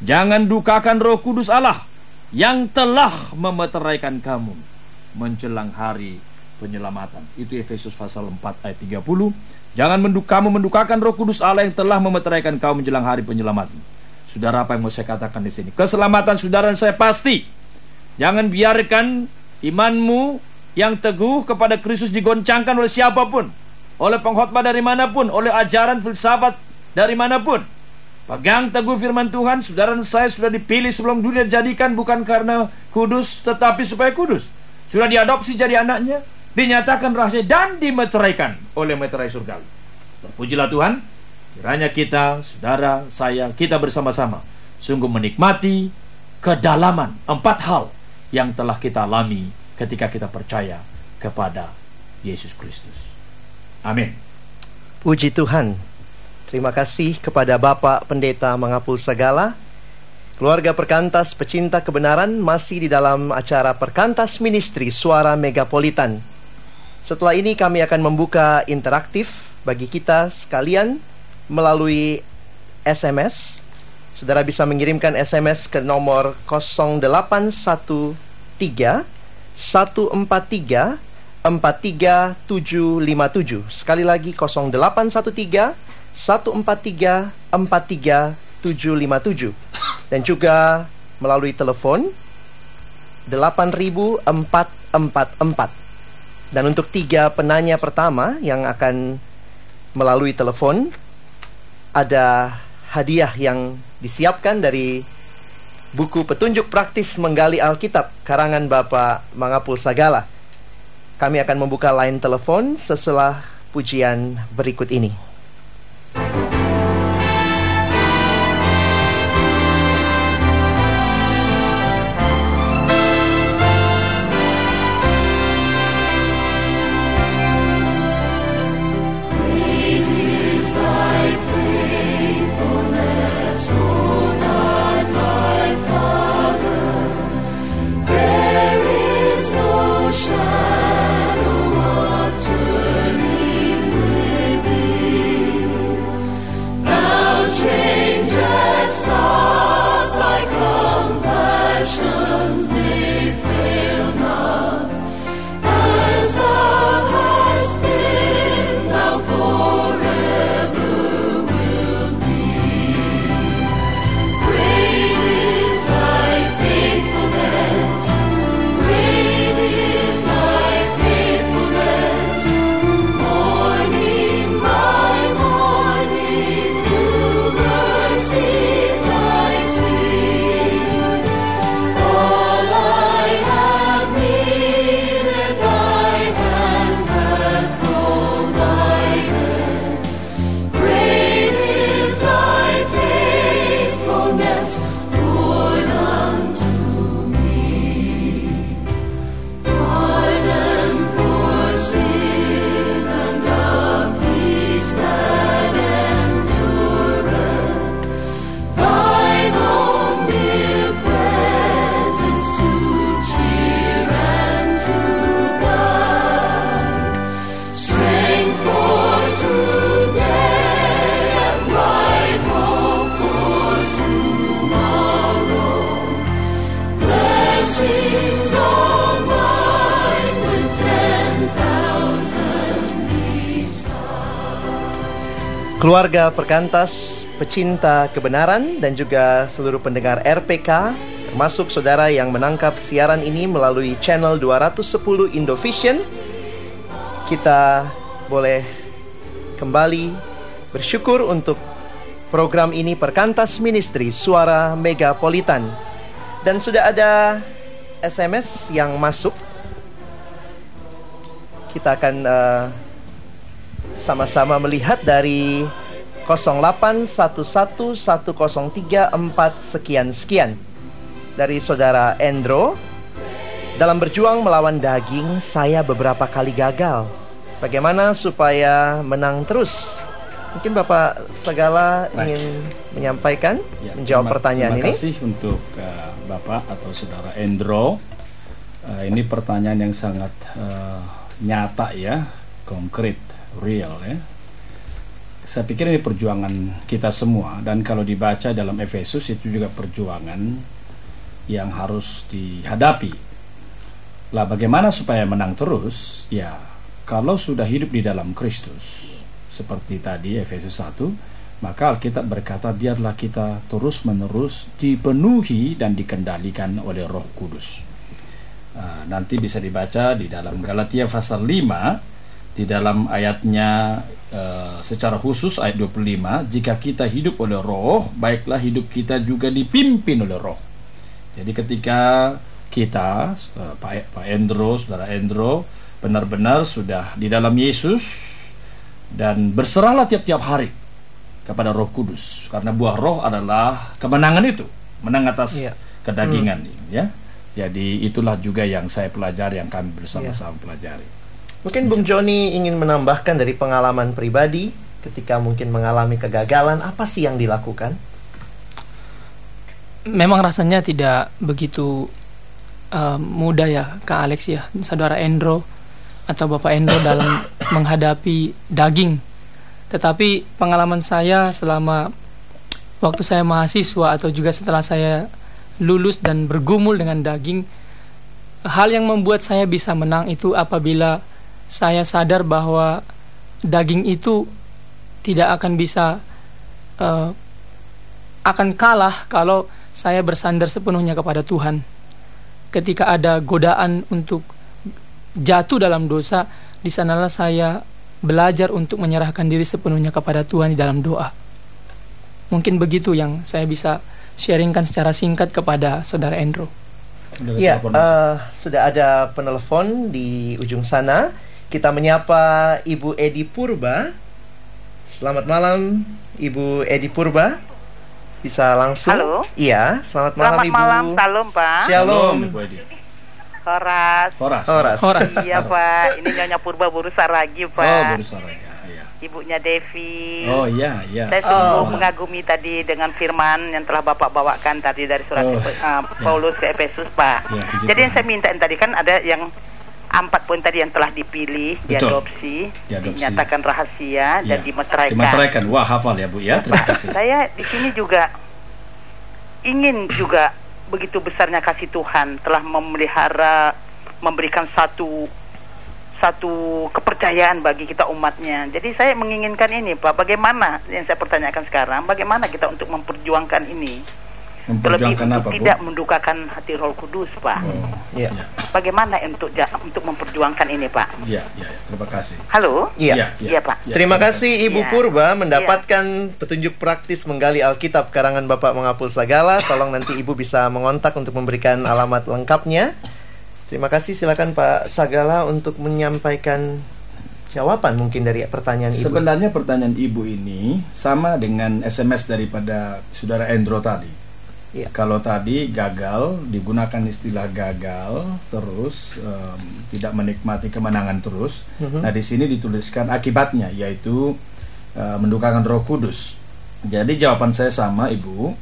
Jangan dukakan roh kudus Allah yang telah memeteraikan kamu menjelang hari penyelamatan. Itu Efesus pasal 4 ayat 30. Jangan menduk kamu mendukakan Roh Kudus Allah yang telah memeteraikan kamu menjelang hari penyelamatan. Saudara apa yang mau saya katakan di sini? Keselamatan saudara dan saya pasti. Jangan biarkan imanmu yang teguh kepada Kristus digoncangkan oleh siapa pun, oleh pengkhotbah dari mana pun, oleh ajaran filsafat dari mana pun. Pegang teguh firman Tuhan, saudara saya sudah dipilih sebelum dunia dijadikan bukan karena kudus, tetapi supaya kudus. Sudah diadopsi jadi anaknya, dinyatakan rahasia dan dimeteraikan oleh meterai surgawi. Terpujilah Tuhan, kiranya kita, saudara, saya, kita bersama-sama sungguh menikmati kedalaman empat hal yang telah kita alami ketika kita percaya kepada Yesus Kristus. Amin. Puji Tuhan. Terima kasih kepada Bapak Pendeta Mengapul Segala. Keluarga Perkantas pecinta kebenaran masih di dalam acara Perkantas Ministry Suara Megapolitan. Setelah ini kami akan membuka interaktif bagi kita sekalian melalui SMS. Saudara bisa mengirimkan SMS ke nomor 0813 143 43757. Sekali lagi 0813 143 43757 dan juga melalui telepon 8444 dan untuk tiga penanya pertama yang akan melalui telepon ada hadiah yang disiapkan dari buku petunjuk praktis menggali Alkitab karangan Bapak Mangapul Sagala. Kami akan membuka line telepon setelah pujian berikut ini. passions they. Keluarga perkantas, pecinta kebenaran, dan juga seluruh pendengar RPK, termasuk saudara yang menangkap siaran ini melalui channel 210 Indovision. Kita boleh kembali bersyukur untuk program ini Perkantas Ministry Suara Megapolitan. Dan sudah ada SMS yang masuk. Kita akan uh, sama-sama melihat dari 081110344 sekian sekian dari saudara Endro dalam berjuang melawan daging saya beberapa kali gagal. Bagaimana supaya menang terus? Mungkin Bapak segala Baik. ingin menyampaikan Ya, menjawab terima- pertanyaan terima ini? kasih untuk uh, Bapak atau Saudara Endro. Uh, ini pertanyaan yang sangat uh, nyata ya, konkret, real ya. Saya pikir ini perjuangan kita semua dan kalau dibaca dalam Efesus itu juga perjuangan yang harus dihadapi. Lah bagaimana supaya menang terus? Ya, kalau sudah hidup di dalam Kristus seperti tadi Efesus 1, maka Alkitab berkata biarlah kita terus-menerus dipenuhi dan dikendalikan oleh Roh Kudus. Ah, nanti bisa dibaca di dalam Galatia pasal 5 di dalam ayatnya eh, secara khusus ayat 25 jika kita hidup oleh roh baiklah hidup kita juga dipimpin oleh roh. Jadi ketika kita eh, Pak Pak Endro saudara Endro benar-benar sudah di dalam Yesus dan berserahlah tiap-tiap hari kepada Roh Kudus karena buah roh adalah kemenangan itu menang atas Iya. kedagingan ya. Jadi itulah juga yang saya pelajari yang kami bersama-sama pelajari mungkin Bung Joni ingin menambahkan dari pengalaman pribadi ketika mungkin mengalami kegagalan apa sih yang dilakukan Memang rasanya tidak begitu uh, mudah ya Kak Alex ya, saudara Endro atau Bapak Endro dalam menghadapi daging. Tetapi pengalaman saya selama waktu saya mahasiswa atau juga setelah saya lulus dan bergumul dengan daging, hal yang membuat saya bisa menang itu apabila saya sadar bahwa daging itu tidak akan bisa uh, akan kalah kalau saya bersandar sepenuhnya kepada Tuhan. Ketika ada godaan untuk jatuh dalam dosa, di sanalah saya belajar untuk menyerahkan diri sepenuhnya kepada Tuhan di dalam doa. Mungkin begitu yang saya bisa sharingkan secara singkat kepada saudara Andrew. Ya, eh, sudah ada penelpon di ujung sana. Kita menyapa Ibu Edi Purba. Selamat malam, Ibu Edi Purba. Bisa langsung? Halo. Iya, selamat malam Selamat Ibu. malam, salam Pak. Shalom. Horas. Horas. Horas. Horas. Iya Pak, ini Nyonya Purba Buru Saragi Pak. Oh, Buru Saragi, iya. Ibunya Devi. Oh iya iya. Saya sungguh Oh. mengagumi tadi dengan firman yang telah Bapak bawakan tadi dari surat Oh, uh, Paulus ke Efesus Pak. Ya, puji Jadi yang saya minta tadi kan ada yang empat poin tadi yang telah dipilih, Betul. diadopsi, Diadopsi. dinyatakan rahasia dan Ya. dimeteraikan. Dimeteraikan. Wah, hafal ya, Bu ya. Terima kasih. Saya di sini juga ingin juga begitu besarnya kasih Tuhan telah memelihara memberikan satu satu kepercayaan bagi kita umatnya. Jadi saya menginginkan ini Pak, bagaimana yang saya pertanyakan sekarang, bagaimana kita untuk memperjuangkan ini? Terlebih apa, Bu? tidak mendukakan hati Roh Kudus, Pak. Ya. Bagaimana untuk ja- untuk memperjuangkan ini, Pak? Iya, iya, iya. terima kasih. Halo? Iya. Iya, Pak. Terima kasih Ibu Iya. Purba mendapatkan petunjuk praktis menggali Alkitab karangan Bapak Mengapul Sagala. Tolong nanti Ibu bisa mengontak untuk memberikan alamat lengkapnya. Terima kasih silakan Pak Sagala untuk menyampaikan jawaban mungkin dari pertanyaan Ibu. Sebenarnya pertanyaan Ibu ini sama dengan SMS daripada Saudara Endro tadi. Iya. Kalau tadi gagal digunakan istilah gagal terus em, tidak menikmati kemenangan terus. Mhm. Nah di sini dituliskan akibatnya yaitu eh, mendukakan Roh Kudus. Jadi jawaban saya sama Ibu.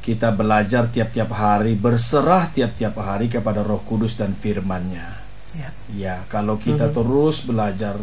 Kita belajar tiap-tiap hari berserah tiap-tiap hari kepada Roh Kudus dan firman-Nya. Ya. Ya, kalau kita Mhm. terus belajar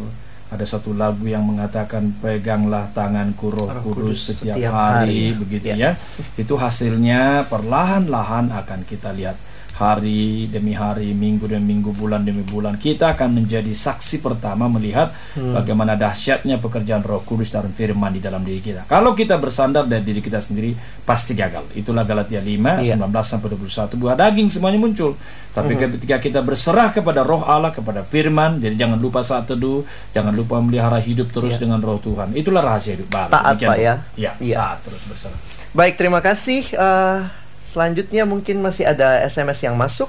ada satu lagu yang mengatakan peganglah tanganku Roh, Kudus setiap, setiap hari, hari. begitu Ya. ya. Itu hasilnya perlahan-lahan akan kita lihat hari demi hari, minggu demi minggu, bulan demi bulan, kita akan menjadi saksi pertama melihat Hmm. bagaimana dahsyatnya pekerjaan Roh Kudus dan firman di dalam diri kita. Kalau kita bersandar dari diri kita sendiri, pasti gagal. Itulah Galatia 5 Iya. 19 sampai 21 buah daging semuanya muncul. Tapi Mhm. ketika kita berserah kepada Roh Allah, kepada firman, jadi jangan lupa saat teduh, jangan lupa memelihara hidup terus Iya. dengan Roh Tuhan. Itulah rahasia hidup baru. Taat, Pak, ya? Ya, Iya. taat terus berserah. Baik, terima kasih. Eh, selanjutnya mungkin masih ada SMS yang masuk.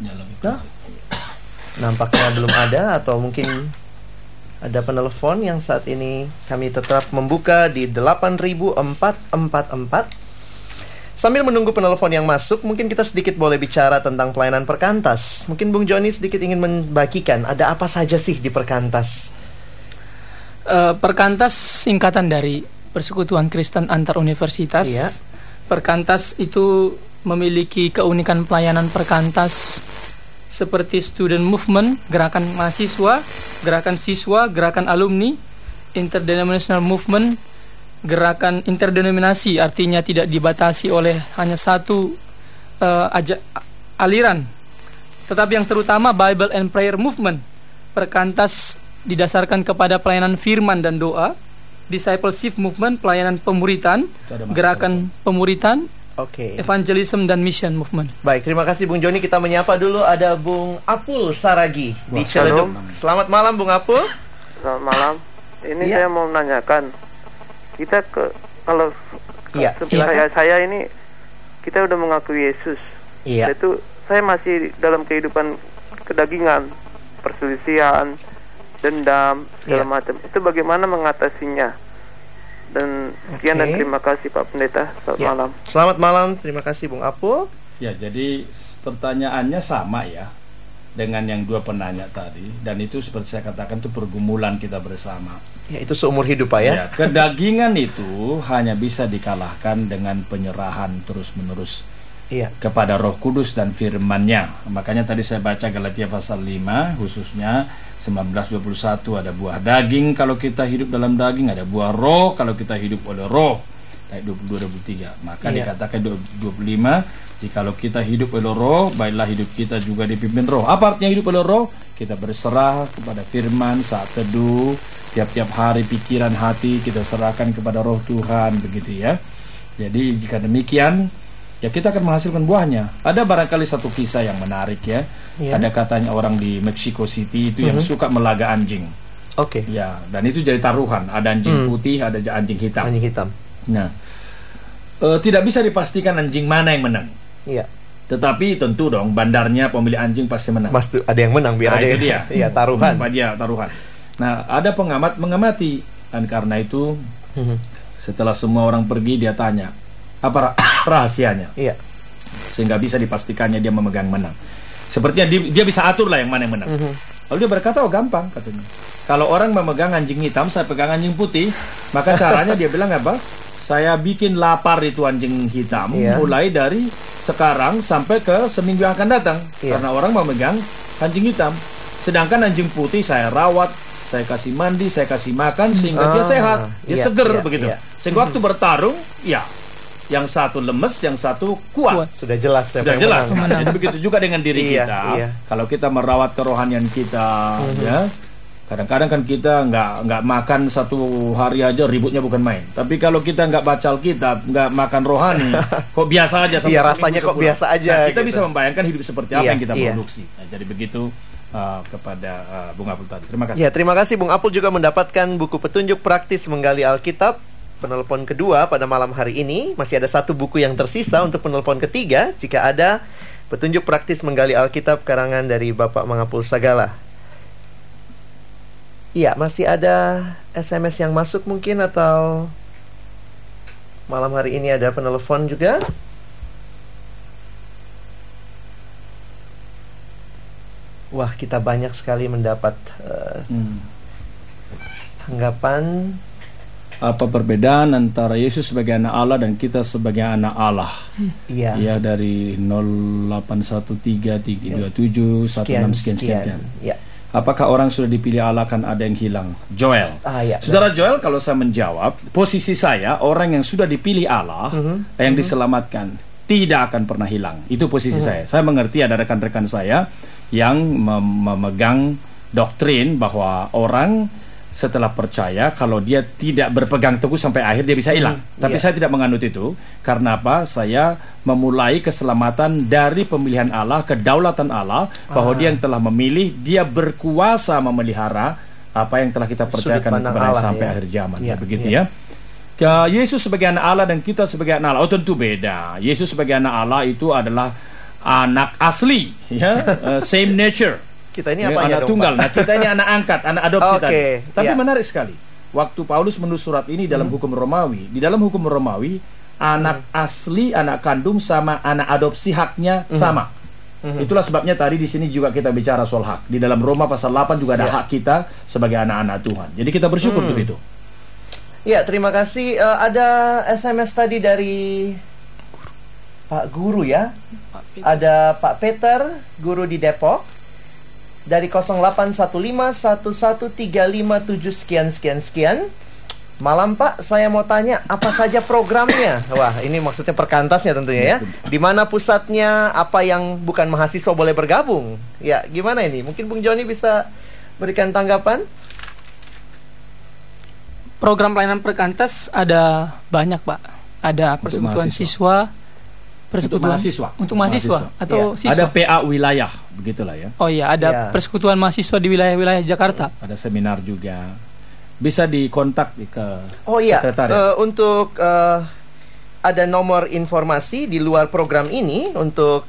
Nah, nampaknya belum ada atau mungkin ada penelpon yang saat ini kami tetap membuka di 8444. Sambil menunggu penelpon yang masuk, mungkin kita sedikit boleh bicara tentang pelayanan perkantas. Mungkin Bung Joni sedikit ingin membagikan ada apa saja sih di perkantas. Eh, perkantas singkatan dari Persekutuan Kristen Antar Universitas. Iya. Perkantas itu memiliki keunikan pelayanan perkantas seperti student movement, gerakan mahasiswa, gerakan siswa, gerakan alumni, interdenominational movement, gerakan interdenominasi artinya tidak dibatasi oleh hanya satu eh, aja aliran. Tetapi yang terutama Bible and Prayer Movement. Perkantas didasarkan kepada pelayanan firman dan doa. Discipleship Movement, pelayanan pemuritan, gerakan pemuritan, Oke. evangelism dan mission movement. Baik, terima kasih Bung Joni. Kita menyapa dulu ada Bung Apul Saragi di Wah, Ciledug. shalom. Selamat malam Bung Apul. Selamat malam. Ini Iya. saya mau menanyakan, kita ke kalau seperti silakan. saya saya ini kita udah mengakui Yesus. Iya. Itu saya masih dalam kehidupan kedagingan, perselisihan, dendam segala Iya. macam. Itu bagaimana mengatasinya? Dan sekian dan Oke. terima kasih Pak Pendeta. Selamat Ya. malam. Selamat malam, terima kasih Bung Apul. Ya, jadi pertanyaannya sama ya dengan yang dua penanya tadi dan itu seperti saya katakan itu pergumulan kita bersama. Ya, itu seumur hidup Pak ya. Ya, kedagingan itu hanya bisa dikalahkan dengan penyerahan terus-menerus Iya. kepada Roh Kudus dan firman-Nya. Makanya tadi saya baca Galatia pasal 5 khususnya 1921 ada buah daging kalau kita hidup dalam daging, ada buah roh kalau kita hidup oleh roh. Ayat 22 23. Maka Iya. dikatakan 25 jikalau kita hidup oleh roh, baiklah hidup kita juga dipimpin roh. Apa artinya hidup oleh roh? Kita berserah kepada firman saat teduh, tiap-tiap hari pikiran hati kita serahkan kepada roh Tuhan begitu ya. Jadi jika demikian ya kita akan menghasilkan buahnya. Ada barangkali satu kisah yang menarik ya. Iya. Ada katanya orang di Mexico City itu yang Mhm. suka melaga anjing. Oke. Ya, dan itu jadi taruhan. Ada anjing Hmm. putih, ada anjing hitam. Anjing hitam. Nah, eh, tidak bisa dipastikan anjing mana yang menang. Iya. Tetapi tentu dong bandarnya pemilik anjing pasti menang. Mas tuh ada yang menang biar Nah, ada itu yang- dia. Iya, taruhan. Hmm, dia taruhan. Nah, ada pengamat mengamati dan karena itu Mhm. setelah semua orang pergi dia tanya, apa ra- rahasianya? Iya. Sehingga bisa dipastikannya dia memegang menang. Sepertinya dia, dia bisa atur lah yang mana yang menang. Mhm. Lalu dia berkata, oh gampang katanya. Kalau orang memegang anjing hitam, saya pegang anjing putih, maka caranya dia bilang apa? Saya bikin lapar itu anjing hitam, Iya. mulai dari sekarang sampai ke seminggu yang akan datang. Iya. Karena orang memegang anjing hitam. Sedangkan anjing putih saya rawat, saya kasih mandi, saya kasih makan sehingga dia Ah, sehat, dia iya, seger iya, begitu. iya. Sehingga waktu bertarung, ya yang satu lemes, yang satu kuat. Sudah jelas siapa Sudah jelas. menang. Jadi begitu juga dengan diri Iya, kita. iya. Kalau kita merawat kerohanian kita, Mhm. ya. Kadang-kadang kan kita nggak nggak makan satu hari aja ributnya bukan main. Tapi kalau kita nggak baca Alkitab, nggak makan rohani, kok biasa aja. Iya, rasanya kok sebulan. biasa aja Nah, kita gitu. bisa membayangkan hidup seperti apa Iya, yang kita iya. produksi. Nah, jadi begitu uh, kepada uh, Bung Apul tadi. Terima kasih. Ya, terima kasih Bung Apul juga mendapatkan buku petunjuk praktis menggali Alkitab. Penelpon kedua pada malam hari ini masih ada satu buku yang tersisa untuk penelpon ketiga jika ada petunjuk praktis menggali Alkitab karangan dari Bapak Mangapul Sagala. Iya, masih ada SMS yang masuk mungkin atau malam hari ini ada penelpon juga. Wah, kita banyak sekali mendapat eh, Hmm. tanggapan. Apa perbedaan antara Yesus sebagai anak Allah dan kita sebagai anak Allah? Iya. Ya dari 0813 16 sekian sekian. Ya. Apakah orang sudah dipilih Allah kan ada yang hilang? Joel. Ah, ya. Saudara Joel, kalau saya menjawab, posisi saya orang yang sudah dipilih Allah, Mhm. yang diselamatkan, tidak akan pernah hilang. Itu posisi Hmm. saya. Saya mengerti ada rekan-rekan saya yang mem- memegang doktrin bahwa orang setelah percaya kalau dia tidak berpegang teguh sampai akhir dia bisa hilang. Hmm, Tapi iya. saya tidak menganut itu karena apa? Saya memulai keselamatan dari pemilihan Allah, kedaulatan Allah bahwa Ah. dia yang telah memilih, dia berkuasa memelihara apa yang telah kita percayakan kepada Allah, sampai ya. akhir zaman. Iya, begitu iya. ya. Ke Yesus sebagai anak Allah dan kita sebagai anak Allah. Oh tentu beda. Yesus sebagai anak Allah itu adalah anak asli, ya, Uh, same nature. Kita ini Ya, apanya anak dong, tunggal. Pak? Nah kita ini anak angkat, anak adopsi Oke, tadi. Tapi iya. menarik sekali. Waktu Paulus menulis surat ini dalam Hmm. hukum Romawi, di dalam hukum Romawi anak asli, anak kandung sama anak adopsi haknya Hmm. sama. Mhm. Itulah sebabnya tadi di sini juga kita bicara soal hak. Di dalam Roma pasal 8 juga ada Iya. hak kita sebagai anak-anak Tuhan. Jadi kita bersyukur Hmm. untuk itu. Ya, terima kasih. Eh, ada SMS tadi dari Pak Guru ya. Ada Pak Peter, guru di Depok. Dari 0815113557 sekian sekian sekian. Malam Pak, saya mau tanya apa saja programnya? Wah, ini maksudnya perkantasnya tentunya ya. Di mana pusatnya? Apa yang bukan mahasiswa boleh bergabung? Ya, gimana ini? Mungkin Bung Joni bisa berikan tanggapan? Program pelayanan perkantas ada banyak, Pak. Ada persekutuan mahasiswa. Siswa, Untuk persekutuan mahasiswa. Untuk mahasiswa, atau Iya. siswa. Ada PA wilayah, begitulah ya. Oh iya, ada Iya. persekutuan mahasiswa di wilayah-wilayah Jakarta. Ada seminar juga. Bisa dikontak di ke Oh iya, eh, untuk eh, ada nomor informasi di luar program ini untuk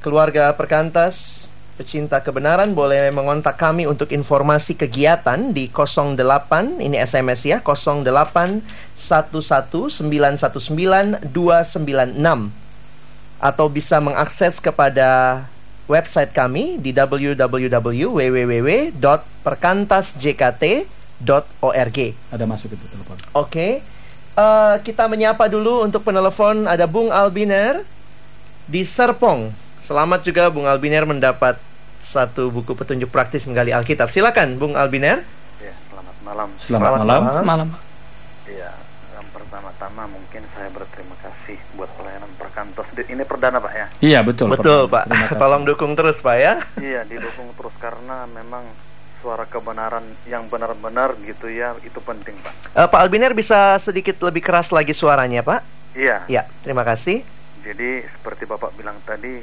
keluarga perkantas pecinta kebenaran boleh mengontak kami untuk informasi kegiatan di 08 ini SMS ya 08 11 919 296 atau bisa mengakses kepada website kami di www.perkantasjkt.org. Ada masuk itu telepon. Oke, Eh, kita menyapa dulu untuk penelepon ada Bung Albiner di Serpong. Selamat juga Bung Albiner mendapat satu buku petunjuk praktis menggali Alkitab. Silakan Bung Albiner. Ya, selamat malam. Selamat malam. Malam. Iya, yang pertama-tama mungkin saya berterima kasih buat pelayanan perkantos. Di- Ini perdana Pak ya? Iya betul. Betul Pak. Pak. Tolong dukung terus Pak ya. Iya, didukung terus karena memang suara kebenaran yang benar-benar gitu ya, itu penting Pak. Eh, Pak Albiner bisa sedikit lebih keras lagi suaranya Pak? Iya. Ya, terima kasih. Jadi seperti Bapak bilang tadi,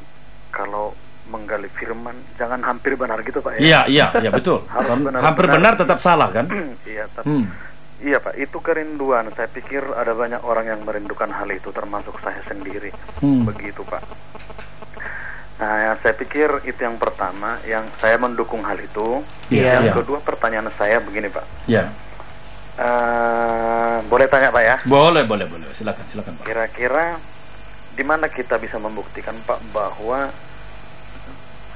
kalau menggali firman jangan hampir benar gitu Pak ya. Iya, iya, iya betul. Harus Hampir benar-benar. benar tetap salah kan? iya, tapi Hmm. Iya Pak, itu kerinduan. Saya pikir ada banyak orang yang merindukan hal itu, termasuk saya sendiri. Hmm. Begitu Pak. Nah, saya pikir itu yang pertama, yang saya mendukung hal itu. Iya, yang iya. kedua pertanyaan saya begini Pak. Ya. Eh, boleh tanya Pak ya? Boleh, boleh, boleh. Silakan, silakan Pak. Kira-kira di mana kita bisa membuktikan Pak bahwa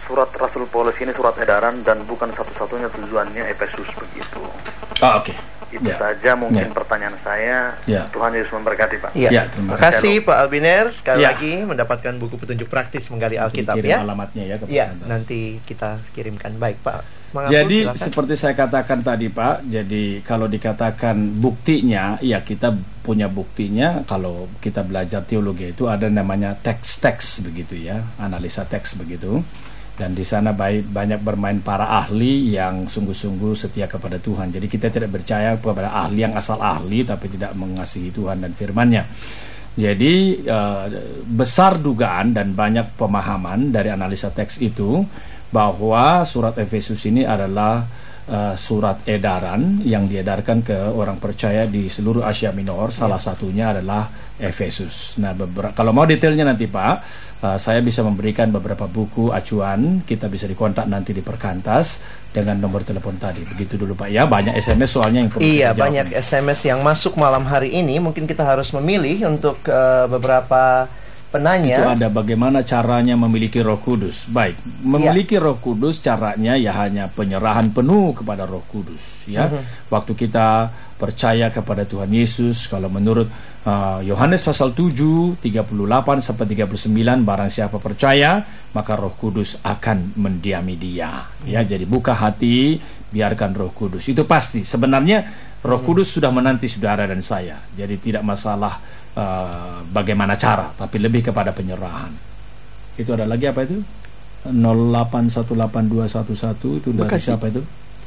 surat Rasul Paulus ini surat edaran dan bukan satu-satunya tujuannya Efesus begitu. Ah, oke. Itu Ya. saja mungkin Ya. pertanyaan saya. Ya. Tuhan Yesus memberkati Pak. Iya. Ya, terima kasih Pak Albiner sekali Ya. lagi mendapatkan buku petunjuk praktis menggali Alkitab Kirim ya. alamatnya ya ke Iya, nanti kita kirimkan. Baik Pak. Mangapul, Jadi silakan. seperti saya katakan tadi Pak, jadi kalau dikatakan buktinya, ya kita punya buktinya kalau kita belajar teologi itu ada namanya teks-teks begitu ya, analisa teks begitu. Dan di sana baik banyak bermain para ahli yang sungguh-sungguh setia kepada Tuhan. Jadi kita tidak percaya kepada ahli yang asal ahli tapi tidak mengasihi Tuhan dan firman-Nya. Jadi eh, besar dugaan dan banyak pemahaman dari analisa teks itu bahwa surat Efesus ini adalah eh, surat edaran yang diedarkan ke orang percaya di seluruh Asia Minor. Salah satunya adalah Efesus. Nah, beberapa, kalau mau detailnya nanti Pak, eh, saya bisa memberikan beberapa buku acuan. Kita bisa dikontak nanti di Perkantas dengan nomor telepon tadi. Begitu dulu Pak ya. Banyak SMS soalnya yang perlu Iya, banyak SMS yang masuk malam hari ini. Mungkin kita harus memilih untuk eh, beberapa Itu penanya. ada bagaimana caranya memiliki Roh Kudus. Baik, memiliki Iya. Roh Kudus caranya ya hanya penyerahan penuh kepada Roh Kudus ya. Mhm. Waktu kita percaya kepada Tuhan Yesus kalau menurut uh, Yohanes pasal 7 38 sampai 39 barang siapa percaya maka Roh Kudus akan mendiami dia. Ya, jadi buka hati, biarkan Roh Kudus. Itu pasti. Sebenarnya Roh Kudus sudah menanti saudara dan saya. Jadi tidak masalah uh, bagaimana cara, tapi lebih kepada penyerahan. Itu ada lagi apa itu? 0818211 itu dari Bekasi. siapa itu?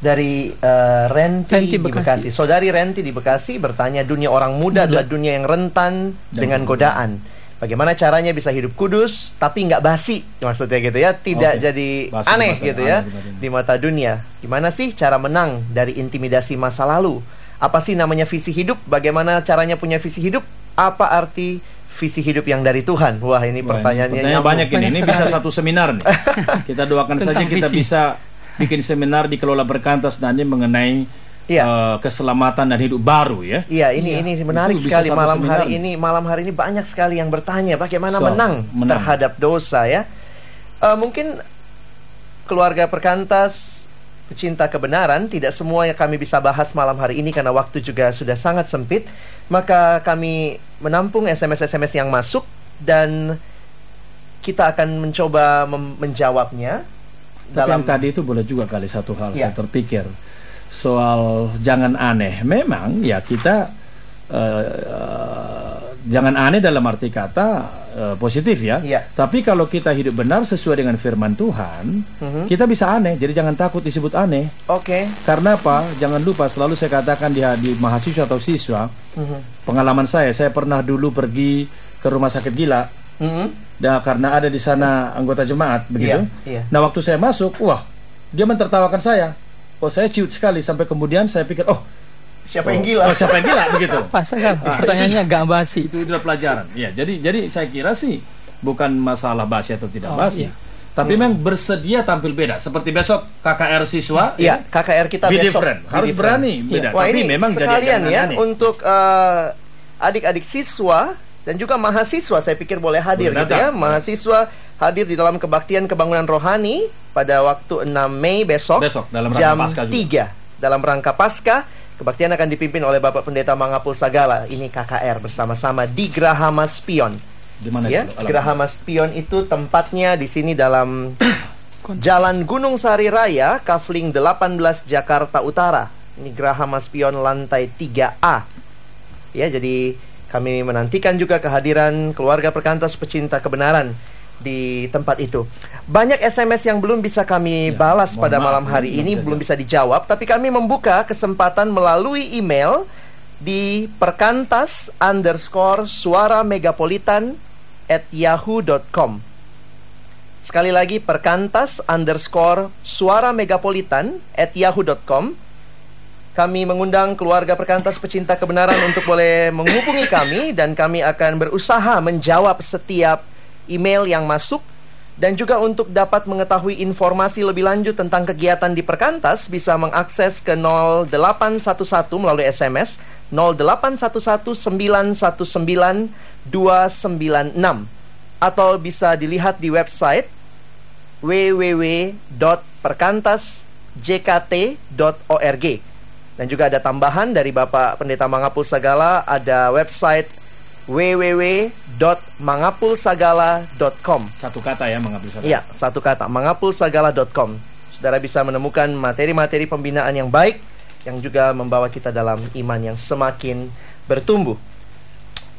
Dari eh, Renti, Renti di Bekasi. Bekasi. Saudari Renti di Bekasi bertanya dunia orang muda adalah dunia yang rentan dengan godaan. Bagaimana caranya bisa hidup kudus tapi nggak basi maksudnya gitu ya, tidak Oke. jadi Basi aneh gitu ya aneh di mata dunia. Gimana sih cara menang dari intimidasi masa lalu? Apa sih namanya visi hidup? Bagaimana caranya punya visi hidup? Apa arti visi hidup yang dari Tuhan? Wah, ini Wah, pertanyaannya pertanyaan nyambung. banyak ini. Ini bisa satu seminar nih. kita doakan saja kita visi. bisa bikin seminar di kelola berkantas nanti mengenai eh, keselamatan dan hidup baru ya. Iya, ini ini menarik Itu sekali malam seminar hari ini. Malam hari ini banyak sekali yang bertanya bagaimana So, menang, menang. terhadap dosa ya. Eh, mungkin keluarga perkantas pecinta kebenaran tidak semua yang kami bisa bahas malam hari ini karena waktu juga sudah sangat sempit. Maka kami menampung SMS-SMS yang masuk dan kita akan mencoba menjawabnya Tapi yang tadi itu boleh juga kali satu hal Iya. saya terpikir soal jangan aneh. Memang ya kita eh, eh, jangan aneh dalam arti kata eh, positif ya. Iya. Tapi kalau kita hidup benar sesuai dengan firman Tuhan, Mhm. kita bisa aneh. Jadi jangan takut disebut aneh. Oke. Karena apa? Jangan lupa selalu saya katakan di, di mahasiswa atau siswa, Mhm. pengalaman saya, saya pernah dulu pergi ke rumah sakit gila. Mhm. Dan karena ada di sana anggota jemaat begitu. Iya, iya. Nah, waktu saya masuk, wah, dia mentertawakan saya. Oh, saya ciut sekali sampai kemudian saya pikir, oh, Siapa oh, yang gila? Oh, siapa yang gila begitu. Pasal pertanyaannya gak basi. Itu adalah pelajaran. Ya, jadi jadi saya kira sih bukan masalah basi atau tidak Oh, basi. iya. Tapi memang bersedia tampil beda. Seperti besok KKR siswa, Iya, KKR kita Be besok. different. Be Harus different. berani beda. Wah, Tapi ini memang jadi sekalian jangan ya aneh. untuk eh, adik-adik siswa dan juga mahasiswa saya pikir boleh hadir gitu ya. Mahasiswa hadir di dalam kebaktian kebangunan rohani pada waktu 6 Mei besok, Besok, dalam rangka jam Paskah juga. 3 dalam rangka Paskah. Kebaktian akan dipimpin oleh Bapak Pendeta Mangapul Sagala. Ini KKR bersama-sama di Grahama Spion. Di mana ya, itu? Alamat? Grahama Spion itu tempatnya di sini dalam Jalan Gunung Sari Raya, Kafling 18 Jakarta Utara. Ini Grahama Spion lantai 3A. Ya, jadi kami menantikan juga kehadiran keluarga perkantas pecinta kebenaran di tempat itu. Banyak SMS yang belum bisa kami balas Ya, mohon pada maaf, malam hari ini, belum bisa dijawab, tapi kami membuka kesempatan melalui email di perkantas underscore suara megapolitan at yahoo.com Sekali lagi perkantas underscore suara megapolitan at yahoo.com Kami mengundang keluarga perkantas pecinta kebenaran untuk boleh menghubungi kami dan kami akan berusaha menjawab setiap email yang masuk dan juga untuk dapat mengetahui informasi lebih lanjut tentang kegiatan di Perkantas bisa mengakses ke 0811 melalui SMS 0811919296 atau bisa dilihat di website www.perkantasjkt.org dan juga ada tambahan dari Bapak Pendeta Mangapul Sagala ada website www.mangapulsagala.com Satu kata ya satu. Iya, satu kata, mangapulsagala.com. Saudara bisa menemukan materi-materi pembinaan yang baik yang juga membawa kita dalam iman yang semakin bertumbuh.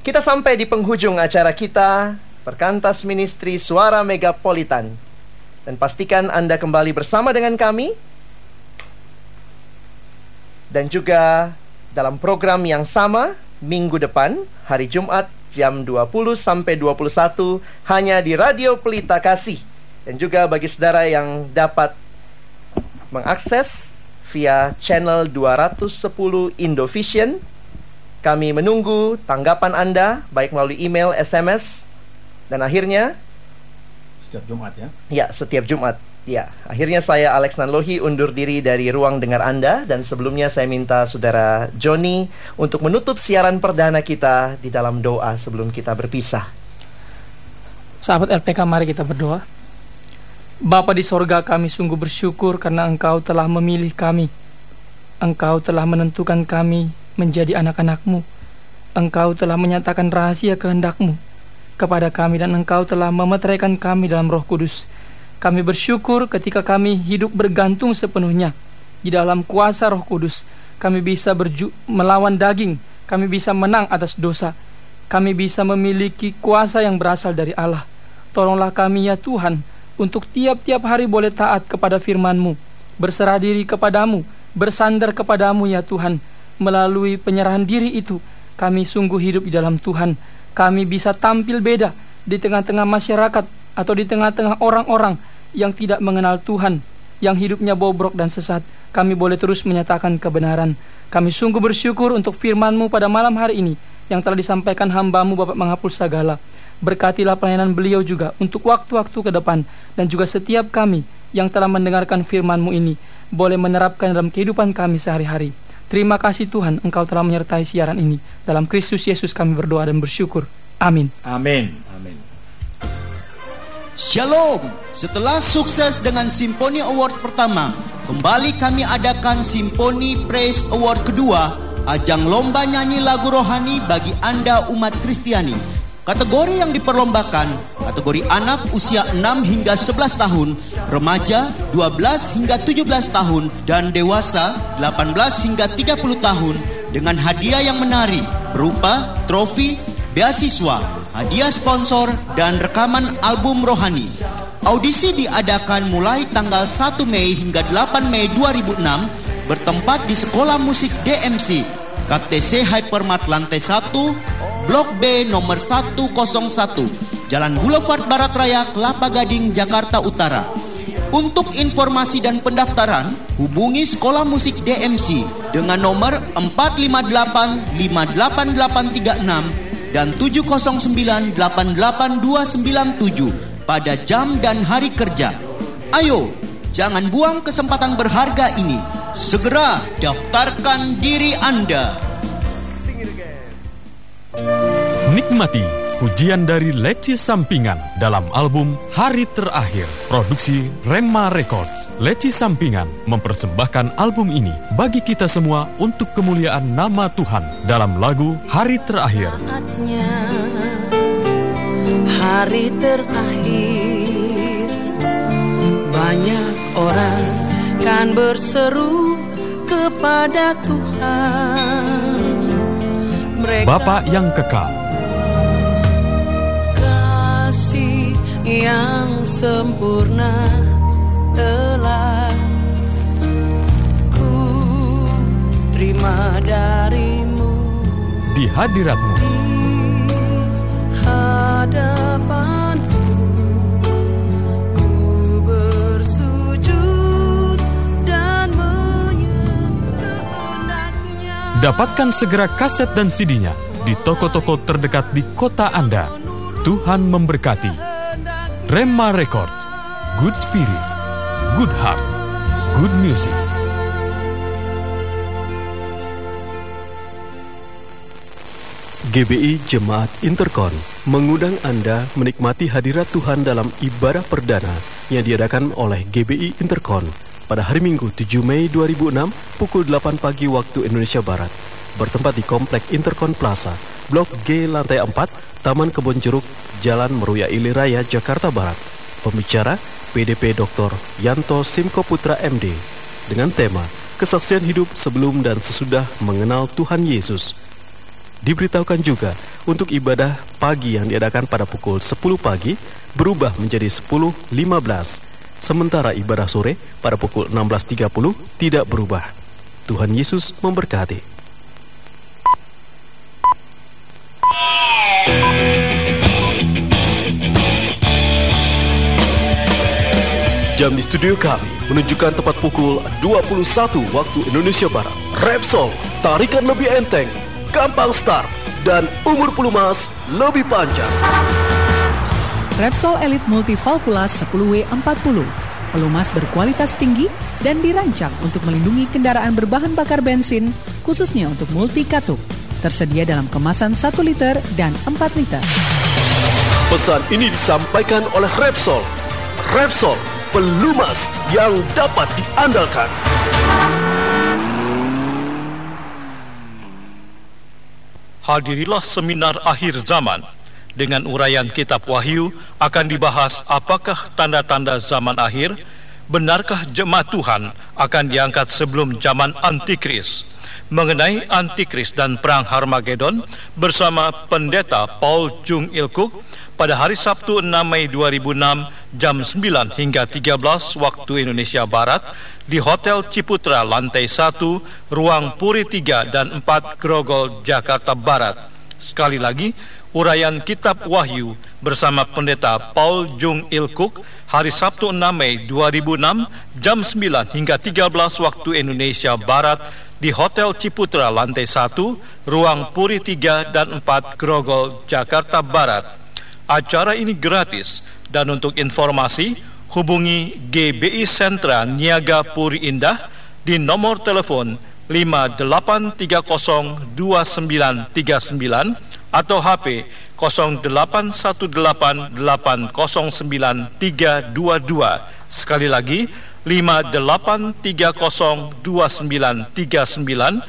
Kita sampai di penghujung acara kita, Perkantas Ministry Suara Megapolitan. Dan pastikan Anda kembali bersama dengan kami dan juga dalam program yang sama minggu depan hari Jumat jam 20 sampai 21 hanya di Radio Pelita Kasih dan juga bagi saudara yang dapat mengakses via channel 210 Indovision kami menunggu tanggapan Anda baik melalui email, SMS dan akhirnya Setiap Jumat ya. Ya, setiap Jumat. Ya, akhirnya saya Alex Nanlohi undur diri dari ruang dengar Anda dan sebelumnya saya minta saudara Joni untuk menutup siaran perdana kita di dalam doa sebelum kita berpisah. Sahabat LPK mari kita berdoa. Bapa di sorga kami sungguh bersyukur karena Engkau telah memilih kami. Engkau telah menentukan kami menjadi anak-anakmu. Engkau telah menyatakan rahasia kehendakmu kepada kami dan Engkau telah memeteraikan kami dalam roh kudus. Kami bersyukur ketika kami hidup bergantung sepenuhnya di dalam kuasa roh kudus. kami bisa berju melawan daging, kami bisa menang atas dosa, kami bisa memiliki kuasa yang berasal dari Allah. Tolonglah kami ya Tuhan, untuk tiap-tiap hari boleh taat kepada firman-Mu, berserah diri kepadamu, bersandar kepadamu ya Tuhan. Melalui penyerahan diri itu, kami sungguh hidup di dalam Tuhan. Kami bisa tampil beda di tengah-tengah masyarakat atau di tengah-tengah orang-orang yang tidak mengenal Tuhan, yang hidupnya bobrok dan sesat kami boleh terus menyatakan kebenaran. Kami sungguh bersyukur untuk firman-Mu pada malam hari ini yang telah disampaikan hamba-Mu Bapak menghapus segala. Berkatilah pelayanan beliau juga untuk waktu-waktu ke depan dan juga setiap kami yang telah mendengarkan firman-Mu ini boleh menerapkan dalam kehidupan kami sehari-hari. Terima kasih Tuhan Engkau telah menyertai siaran ini. Dalam Kristus Yesus kami berdoa dan bersyukur. Amin. Amin. Shalom. Setelah sukses dengan Symphony Award pertama, kembali kami adakan Symphony Praise Award kedua, ajang lomba nyanyi lagu rohani bagi Anda umat Kristiani. Kategori yang diperlombakan, kategori anak usia 6 hingga 11 tahun, remaja 12 hingga 17 tahun, dan dewasa 18 hingga 30 tahun dengan hadiah yang menarik berupa trofi, beasiswa, hadiah sponsor, dan rekaman album rohani. Audisi diadakan mulai tanggal 1 Mei hingga 8 Mei 2006 bertempat di Sekolah Musik DMC, KTC Hypermart lantai 1, Blok B nomor 101, Jalan Boulevard Barat Raya, Kelapa Gading, Jakarta Utara. Untuk informasi dan pendaftaran, hubungi Sekolah Musik DMC dengan nomor 458 58836 dan 709-88297 pada jam dan hari kerja. Ayo, jangan buang kesempatan berharga ini. Segera daftarkan diri Anda. Nikmati pujian dari Leci Sampingan dalam album Hari Terakhir, produksi Rema Records. Leci Sampingan mempersembahkan album ini bagi kita semua untuk kemuliaan nama Tuhan dalam lagu Hari Terakhir. saatnya hari terakhir banyak orang kan berseru kepada Tuhan mereka Bapak yang kekal, yang sempurna telah ku terima darimu di hadiratmu, hadapanmu ku bersujud dan menyembah dapatkan segera kaset dan CD-nya di toko-toko terdekat di kota Anda. Tuhan memberkati. Rema Record, Good Spirit, Good Heart, Good Music. GBI Jemaat Interkon mengundang Anda menikmati hadirat Tuhan dalam ibadah perdana yang diadakan oleh GBI Interkon pada hari Minggu 7 Mei 2006 pukul 8 pagi waktu Indonesia Barat bertempat di Komplek Interkon Plaza, Blok G lantai 4, Taman Kebon Jeruk, Jalan Meruya Ili Raya, Jakarta Barat. Pembicara PDP Dr. Yanto Simko Putra MD dengan tema Kesaksian Hidup Sebelum dan Sesudah Mengenal Tuhan Yesus. Diberitahukan juga untuk ibadah pagi yang diadakan pada pukul 10 pagi berubah menjadi 10.15. Sementara ibadah sore pada pukul 16.30 tidak berubah. Tuhan Yesus memberkati. Jam di studio kami menunjukkan tepat pukul 21 waktu Indonesia Barat. Repsol, tarikan lebih enteng, gampang start, dan umur pelumas lebih panjang. Repsol Elite Multivalvulas 10W40 pelumas berkualitas tinggi dan dirancang untuk melindungi kendaraan berbahan bakar bensin khususnya untuk multi katup. Tersedia dalam kemasan 1 liter dan 4 liter. Pesan ini disampaikan oleh Repsol. Repsol, pelumas yang dapat diandalkan. Hadirilah seminar akhir zaman. Dengan uraian kitab Wahyu akan dibahas apakah tanda-tanda zaman akhir, benarkah jemaat Tuhan akan diangkat sebelum zaman antikris. Mengenai Antikris dan Perang Harmagedon bersama Pendeta Paul Chung Ilkuk pada hari Sabtu 6 Mei 2006 jam 9 hingga 13 waktu Indonesia Barat di Hotel Ciputra lantai 1, ruang Puri 3 dan 4 Grogol, Jakarta Barat. Sekali lagi, uraian Kitab Wahyu bersama Pendeta Paul Jung Ilkuk hari Sabtu 6 Mei 2006 jam 9 hingga 13 waktu Indonesia Barat di Hotel Ciputra lantai 1, ruang Puri 3 dan 4 Grogol, Jakarta Barat. Acara ini gratis dan untuk informasi hubungi GBI Sentra Niaga Puri Indah di nomor telepon 58302939 atau HP 0818809322. Sekali lagi 58302939